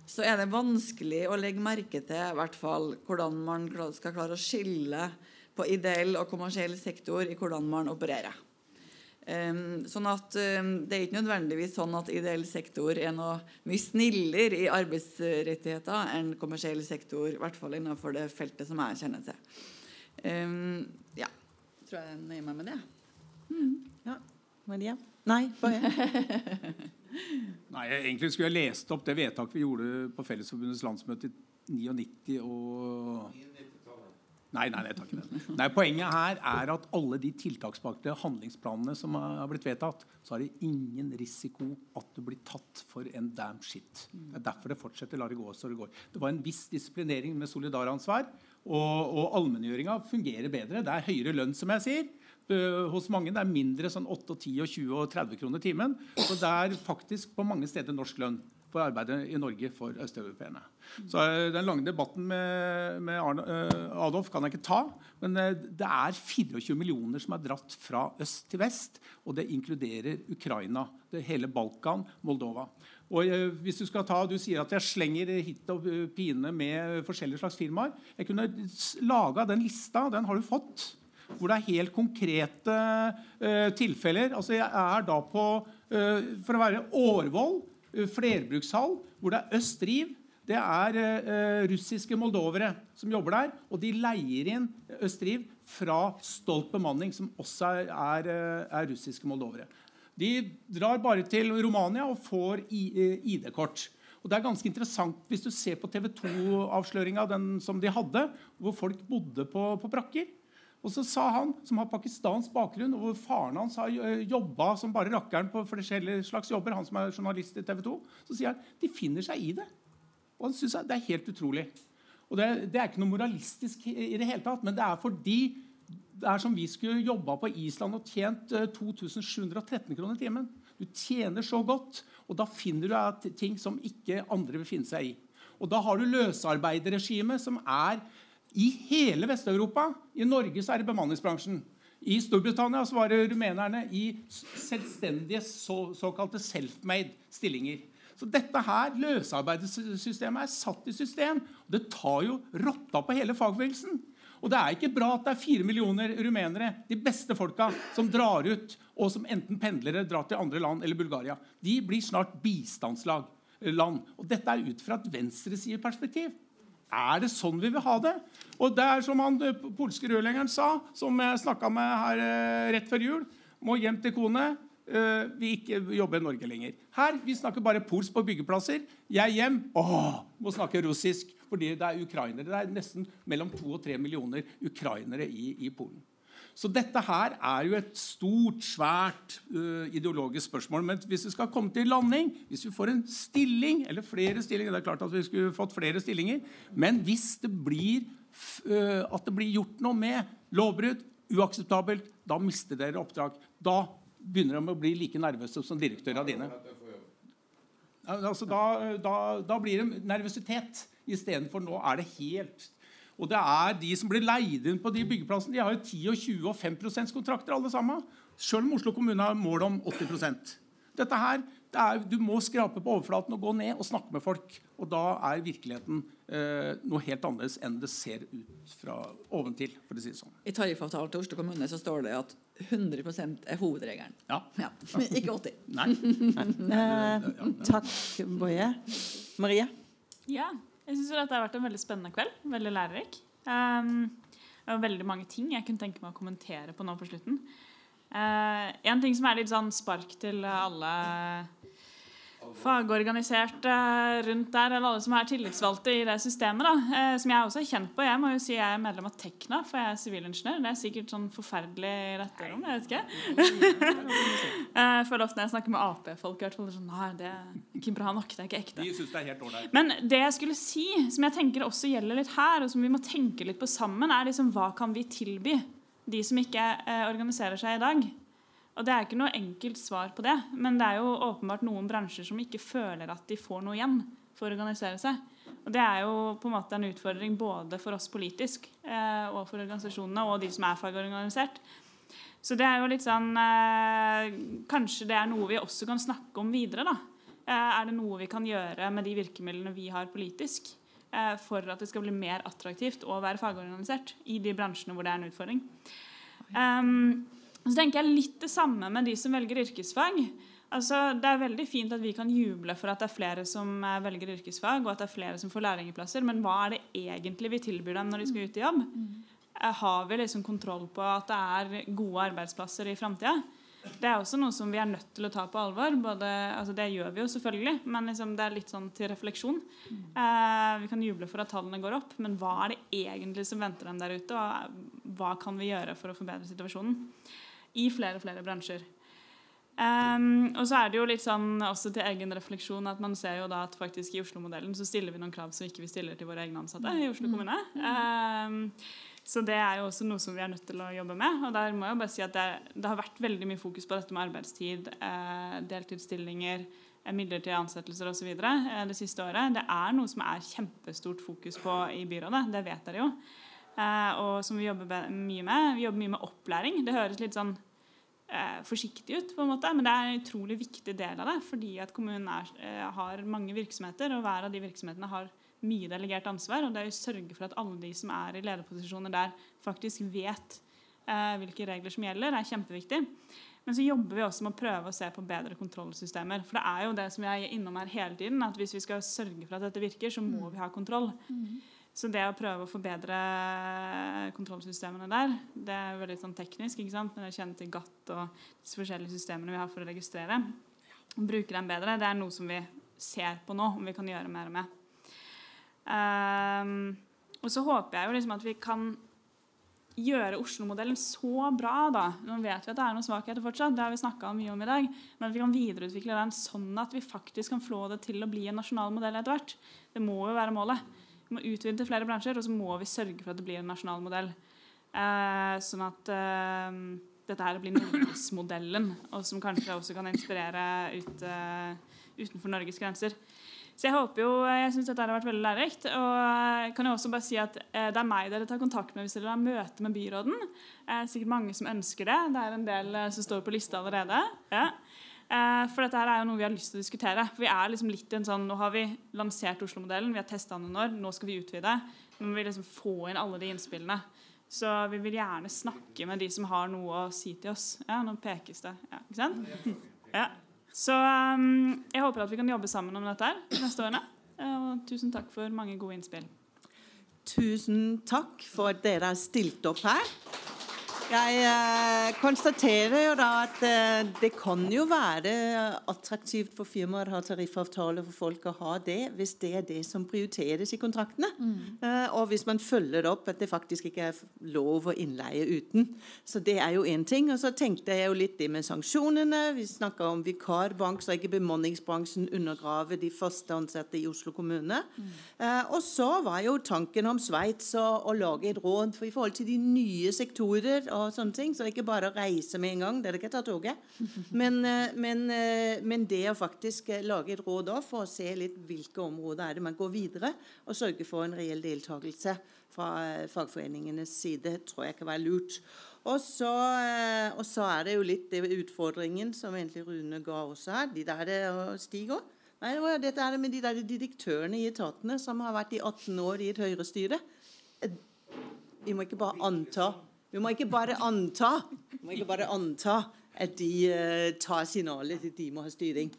så er det vanskelig å legge merke til hvert fall hvordan man skal klare å skille på ideell og kommersiell sektor i hvordan man opererer. Um, sånn at um, Det er ikke nødvendigvis sånn at ideell sektor er noe mye snillere i arbeidsrettigheter enn kommersiell sektor, i hvert fall innenfor det feltet som jeg kjenner til. Um, ja, tror jeg nøyer meg med det. Mm. Ja, Maria? Nei, bare Nei, Egentlig skulle jeg lest opp det vedtaket vi gjorde på Fellesforbundets landsmøte i 99 og Nei, nei, jeg tar ikke det. Nei, Poenget her er at alle de tiltakspakkede handlingsplanene som har blitt vedtatt, så har det ingen risiko at du blir tatt for en damn shit. Det er derfor det fortsetter. La det gå så det går. Det var en viss disiplinering med solidaransvar, og, og allmenngjøringa fungerer bedre. Det er høyere lønn, som jeg sier. Hos mange det er mindre sånn 8, 10, 20 og 30 kroner timen. Så det er faktisk på mange steder norsk lønn for arbeidet i Norge for østeuropeerne. Så eh, Den lange debatten med, med Arne, uh, Adolf kan jeg ikke ta. Men det er 24 millioner som er dratt fra øst til vest. Og det inkluderer Ukraina, det hele Balkan, Moldova. Og hvis Du skal ta, du sier at jeg slenger hit og pine med forskjellige slags firmaer. Jeg kunne laga den lista. Den har du fått. Hvor det er helt konkrete tilfeller. Altså Jeg er da på For å være Årvoll flerbrukshall hvor det er Øst-Riv. Det er russiske moldovere som jobber der. Og de leier inn Øst-Riv fra Stolt bemanning, som også er, er, er, russiske moldovere. De drar bare til Romania og får ID-kort. Og det er ganske interessant hvis du ser på TV 2-avsløringa som de hadde, hvor folk bodde på, på brakker. Og så sa han, som har pakistansk bakgrunn, og hvor faren hans har eh, jobba som bare rakkeren på forskjellige slags jobber, han som er journalist i TV 2, så sier han de finner seg i det. Og han synes Det er helt utrolig. Og det, det, er ikke noe moralistisk i det hele tatt, men det er fordi det er som vi skulle jobba på Island og tjent 2713 eh, kroner timen. Du tjener så godt, og da finner du ting som ikke andre vil finne seg i. Og da har du løsarbeiderregimet, som er i hele Vest-Europa. I Norge så er det bemanningsbransjen. I Storbritannia så var det rumenerne i selvstendige så, såkalte self-made stillinger. Så dette her, løsarbeidssystemet er satt i system. og Det tar jo rotta på hele fagbevegelsen. Og det er ikke bra at det er fire millioner rumenere, de beste folka, som drar ut, og som enten pendlere drar til andre land eller Bulgaria. De blir snart bistandslag. Land. Og dette er ut fra et venstresideperspektiv. Er det sånn vi vil ha det? Og det er som han eh, polske rørleggeren sa, som jeg snakka med her eh, rett før jul. Må hjem til kone. Eh, vi ikke jobber i Norge lenger. Her vi snakker bare polsk på byggeplasser. Jeg hjem. Åh, må snakke russisk. Fordi det er ukrainere. Det er nesten mellom to og tre millioner ukrainere i, i Polen. Så dette her er jo et stort, svært uh, ideologisk spørsmål. Men hvis vi skal komme til landing, hvis vi får en stilling, eller flere stillinger Det er klart at vi skulle fått flere stillinger, men hvis det blir, uh, at det blir gjort noe med lovbrudd, uakseptabelt, da mister dere oppdrag. Da begynner de å bli like nervøse som direktørene dine. Altså, da, da, da blir det nervøsitet istedenfor nå er det helt og det er de som blir leid inn på de byggeplassene, de har jo 10 og 20 og 5 kontrakter alle sammen. Selv om Oslo kommune har mål om 80% Dette her, er, Du må skrape på overflaten og gå ned og snakke med folk. Og da er virkeligheten eh, noe helt annerledes enn det ser ut fra oventil. for å si det sånn. I tariffavtalen til Oslo kommune så står det at 100% er hovedregelen. Ja. ja. Ikke 80 Nei. Eh, takk, Boje. Marie? Ja. Jeg syns dette har vært en veldig spennende kveld. Veldig lærerik. Um, var veldig mange ting jeg kunne tenke meg å kommentere på nå på slutten. Uh, en ting som er litt sånn spark til alle fagorganiserte rundt der, eller alle som er tillitsvalgte i det systemet, da, eh, som jeg også er kjent på. Jeg må jo si jeg er medlem av Tekna, for jeg er sivilingeniør. Det er sikkert sånn forferdelig i dette rommet. Jeg vet ikke. jeg føler ofte når jeg snakker med Ap-folk, sånn, Nei, det er ikke bra nok. Det er ikke ekte. De synes det er helt ordentlig. Men det jeg skulle si, som jeg tenker også gjelder litt her, og som vi må tenke litt på sammen, er liksom hva kan vi tilby de som ikke eh, organiserer seg i dag? Og Det er ikke noe enkelt svar på det, men det er jo åpenbart noen bransjer som ikke føler at de får noe igjen for å organisere seg. Og Det er jo på en måte en utfordring både for oss politisk eh, og for organisasjonene og de som er fagorganisert. Så det er jo litt sånn eh, Kanskje det er noe vi også kan snakke om videre. da. Eh, er det noe vi kan gjøre med de virkemidlene vi har politisk eh, for at det skal bli mer attraktivt å være fagorganisert i de bransjene hvor det er en utfordring? Um, så tenker jeg litt det samme med de som velger yrkesfag. Altså, det er veldig fint at vi kan juble for at det er flere som eh, velger yrkesfag, og at det er flere som får lærlingplasser, men hva er det egentlig vi tilbyr dem når de skal ut i jobb? Eh, har vi liksom kontroll på at det er gode arbeidsplasser i framtida? Det er også noe som vi er nødt til å ta på alvor. Både, altså det gjør vi jo selvfølgelig, men liksom det er litt sånn til refleksjon. Eh, vi kan juble for at tallene går opp, men hva er det egentlig som venter dem der ute? Og hva kan vi gjøre for å forbedre situasjonen? I flere og flere bransjer. Um, og så er det jo litt sånn også til egen refleksjon at man ser jo da at faktisk i Oslo-modellen så stiller vi noen krav som ikke vi stiller til våre egne ansatte i Oslo kommune. Um, så det er jo også noe som vi er nødt til å jobbe med. Og der må jeg bare si at det, det har vært veldig mye fokus på dette med arbeidstid, eh, deltidsstillinger, eh, midlertidige ansettelser osv. Eh, det siste året. Det er noe som er kjempestort fokus på i byrådet. Det vet dere jo. Eh, og som vi jobber mye med. Vi jobber mye med opplæring. Det høres litt sånn eh, forsiktig ut, på en måte, men det er en utrolig viktig del av det. Fordi at kommunen er, eh, har mange virksomheter, og hver av de virksomhetene har mye delegert ansvar. Og det er å sørge for at alle de som er i lederposisjoner der, faktisk vet eh, hvilke regler som gjelder, er kjempeviktig. Men så jobber vi også med å prøve å se på bedre kontrollsystemer. For det er jo det som jeg er innom her hele tiden, at hvis vi skal sørge for at dette virker, så må mm. vi ha kontroll. Mm. Så det å prøve å forbedre kontrollsystemene der, det er veldig sånn teknisk. ikke sant? Men jeg kjenner til GATT og disse forskjellige systemene vi har for å registrere. Og bruke dem bedre, det er noe som vi ser på nå, om vi kan gjøre mer med. Um, og så håper jeg jo liksom at vi kan gjøre Oslo-modellen så bra. da. Nå vet vi at det er noen svakheter fortsatt, det har vi snakka mye om i dag. Men at vi kan videreutvikle den sånn at vi faktisk kan flå det til å bli en nasjonal modell etter hvert. Det må jo være målet. Vi må utvide til flere bransjer, og så må vi sørge for at det blir en nasjonal modell. Eh, sånn at eh, dette her blir Norgesmodellen, og som kanskje også kan inspirere ut, uh, utenfor Norges grenser. Så jeg håper jo, jeg synes dette har vært veldig lærerikt. Og kan jo også bare si at eh, det er meg dere tar kontakt med hvis dere har møte med byråden. Det er sikkert mange som ønsker det. Det er en del eh, som står på lista allerede. Ja. Eh, for dette her er jo noe vi har lyst til å diskutere. For vi er liksom litt i en sånn, Nå har vi lansert Oslo-modellen, vi har testa den noen år, nå skal vi utvide. Nå må vi liksom få inn alle de innspillene. Så vi vil gjerne snakke med de som har noe å si til oss. Ja, nå pekes det. Ja, ikke sant? Ja. Så um, jeg håper at vi kan jobbe sammen om dette her de neste årene. Og tusen takk for mange gode innspill. tusen takk for at dere har stilt opp her. Jeg eh, konstaterer jo da at eh, det kan jo være attraktivt for firmaer å ha tariffavtale for folk å ha det, hvis det er det som prioriteres i kontraktene. Mm. og hvis man følger opp at det faktisk ikke er lov å innleie uten. Så det er jo én ting. Og så tenkte jeg jo litt det med sanksjonene. Vi snakka om vikarbank, så ikke bemanningsbransjen undergraver de første ansatte i Oslo kommune. Mm. og så var jo tanken om Sveits å lage et råd for i forhold til de nye sektorer og sånne ting. Så det er ikke bare å reise med en gang. Det er ikke ta toget. Men, eh, men, eh, men det å faktisk eh, lage et råd òg for å se litt hvilke områder er det man går videre, og sørge for en reell deltakelse fra fagforeningenes side, tror jeg kan være lurt. Og så, og så er det jo litt det utfordringen som egentlig Rune ga også her. De der og Stig også. Nei, det var dette det med de der direktørene i etatene som har vært i 18 år i et høyrestyre. Vi må ikke bare anta vi må ikke bare anta, vi må ikke bare anta at de eh, tar signalet til at de må ha styring.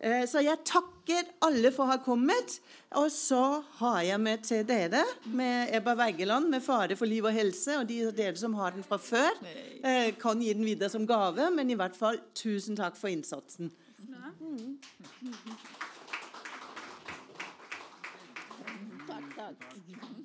Eh, så jeg takker alle for å ha kommet. Og så har jeg med til dere, med Ebba Wergeland, med Fare for liv og helse. Og de dere som har den fra før, eh, kan gi den videre som gave. Men i hvert fall tusen takk for innsatsen. Takk, takk.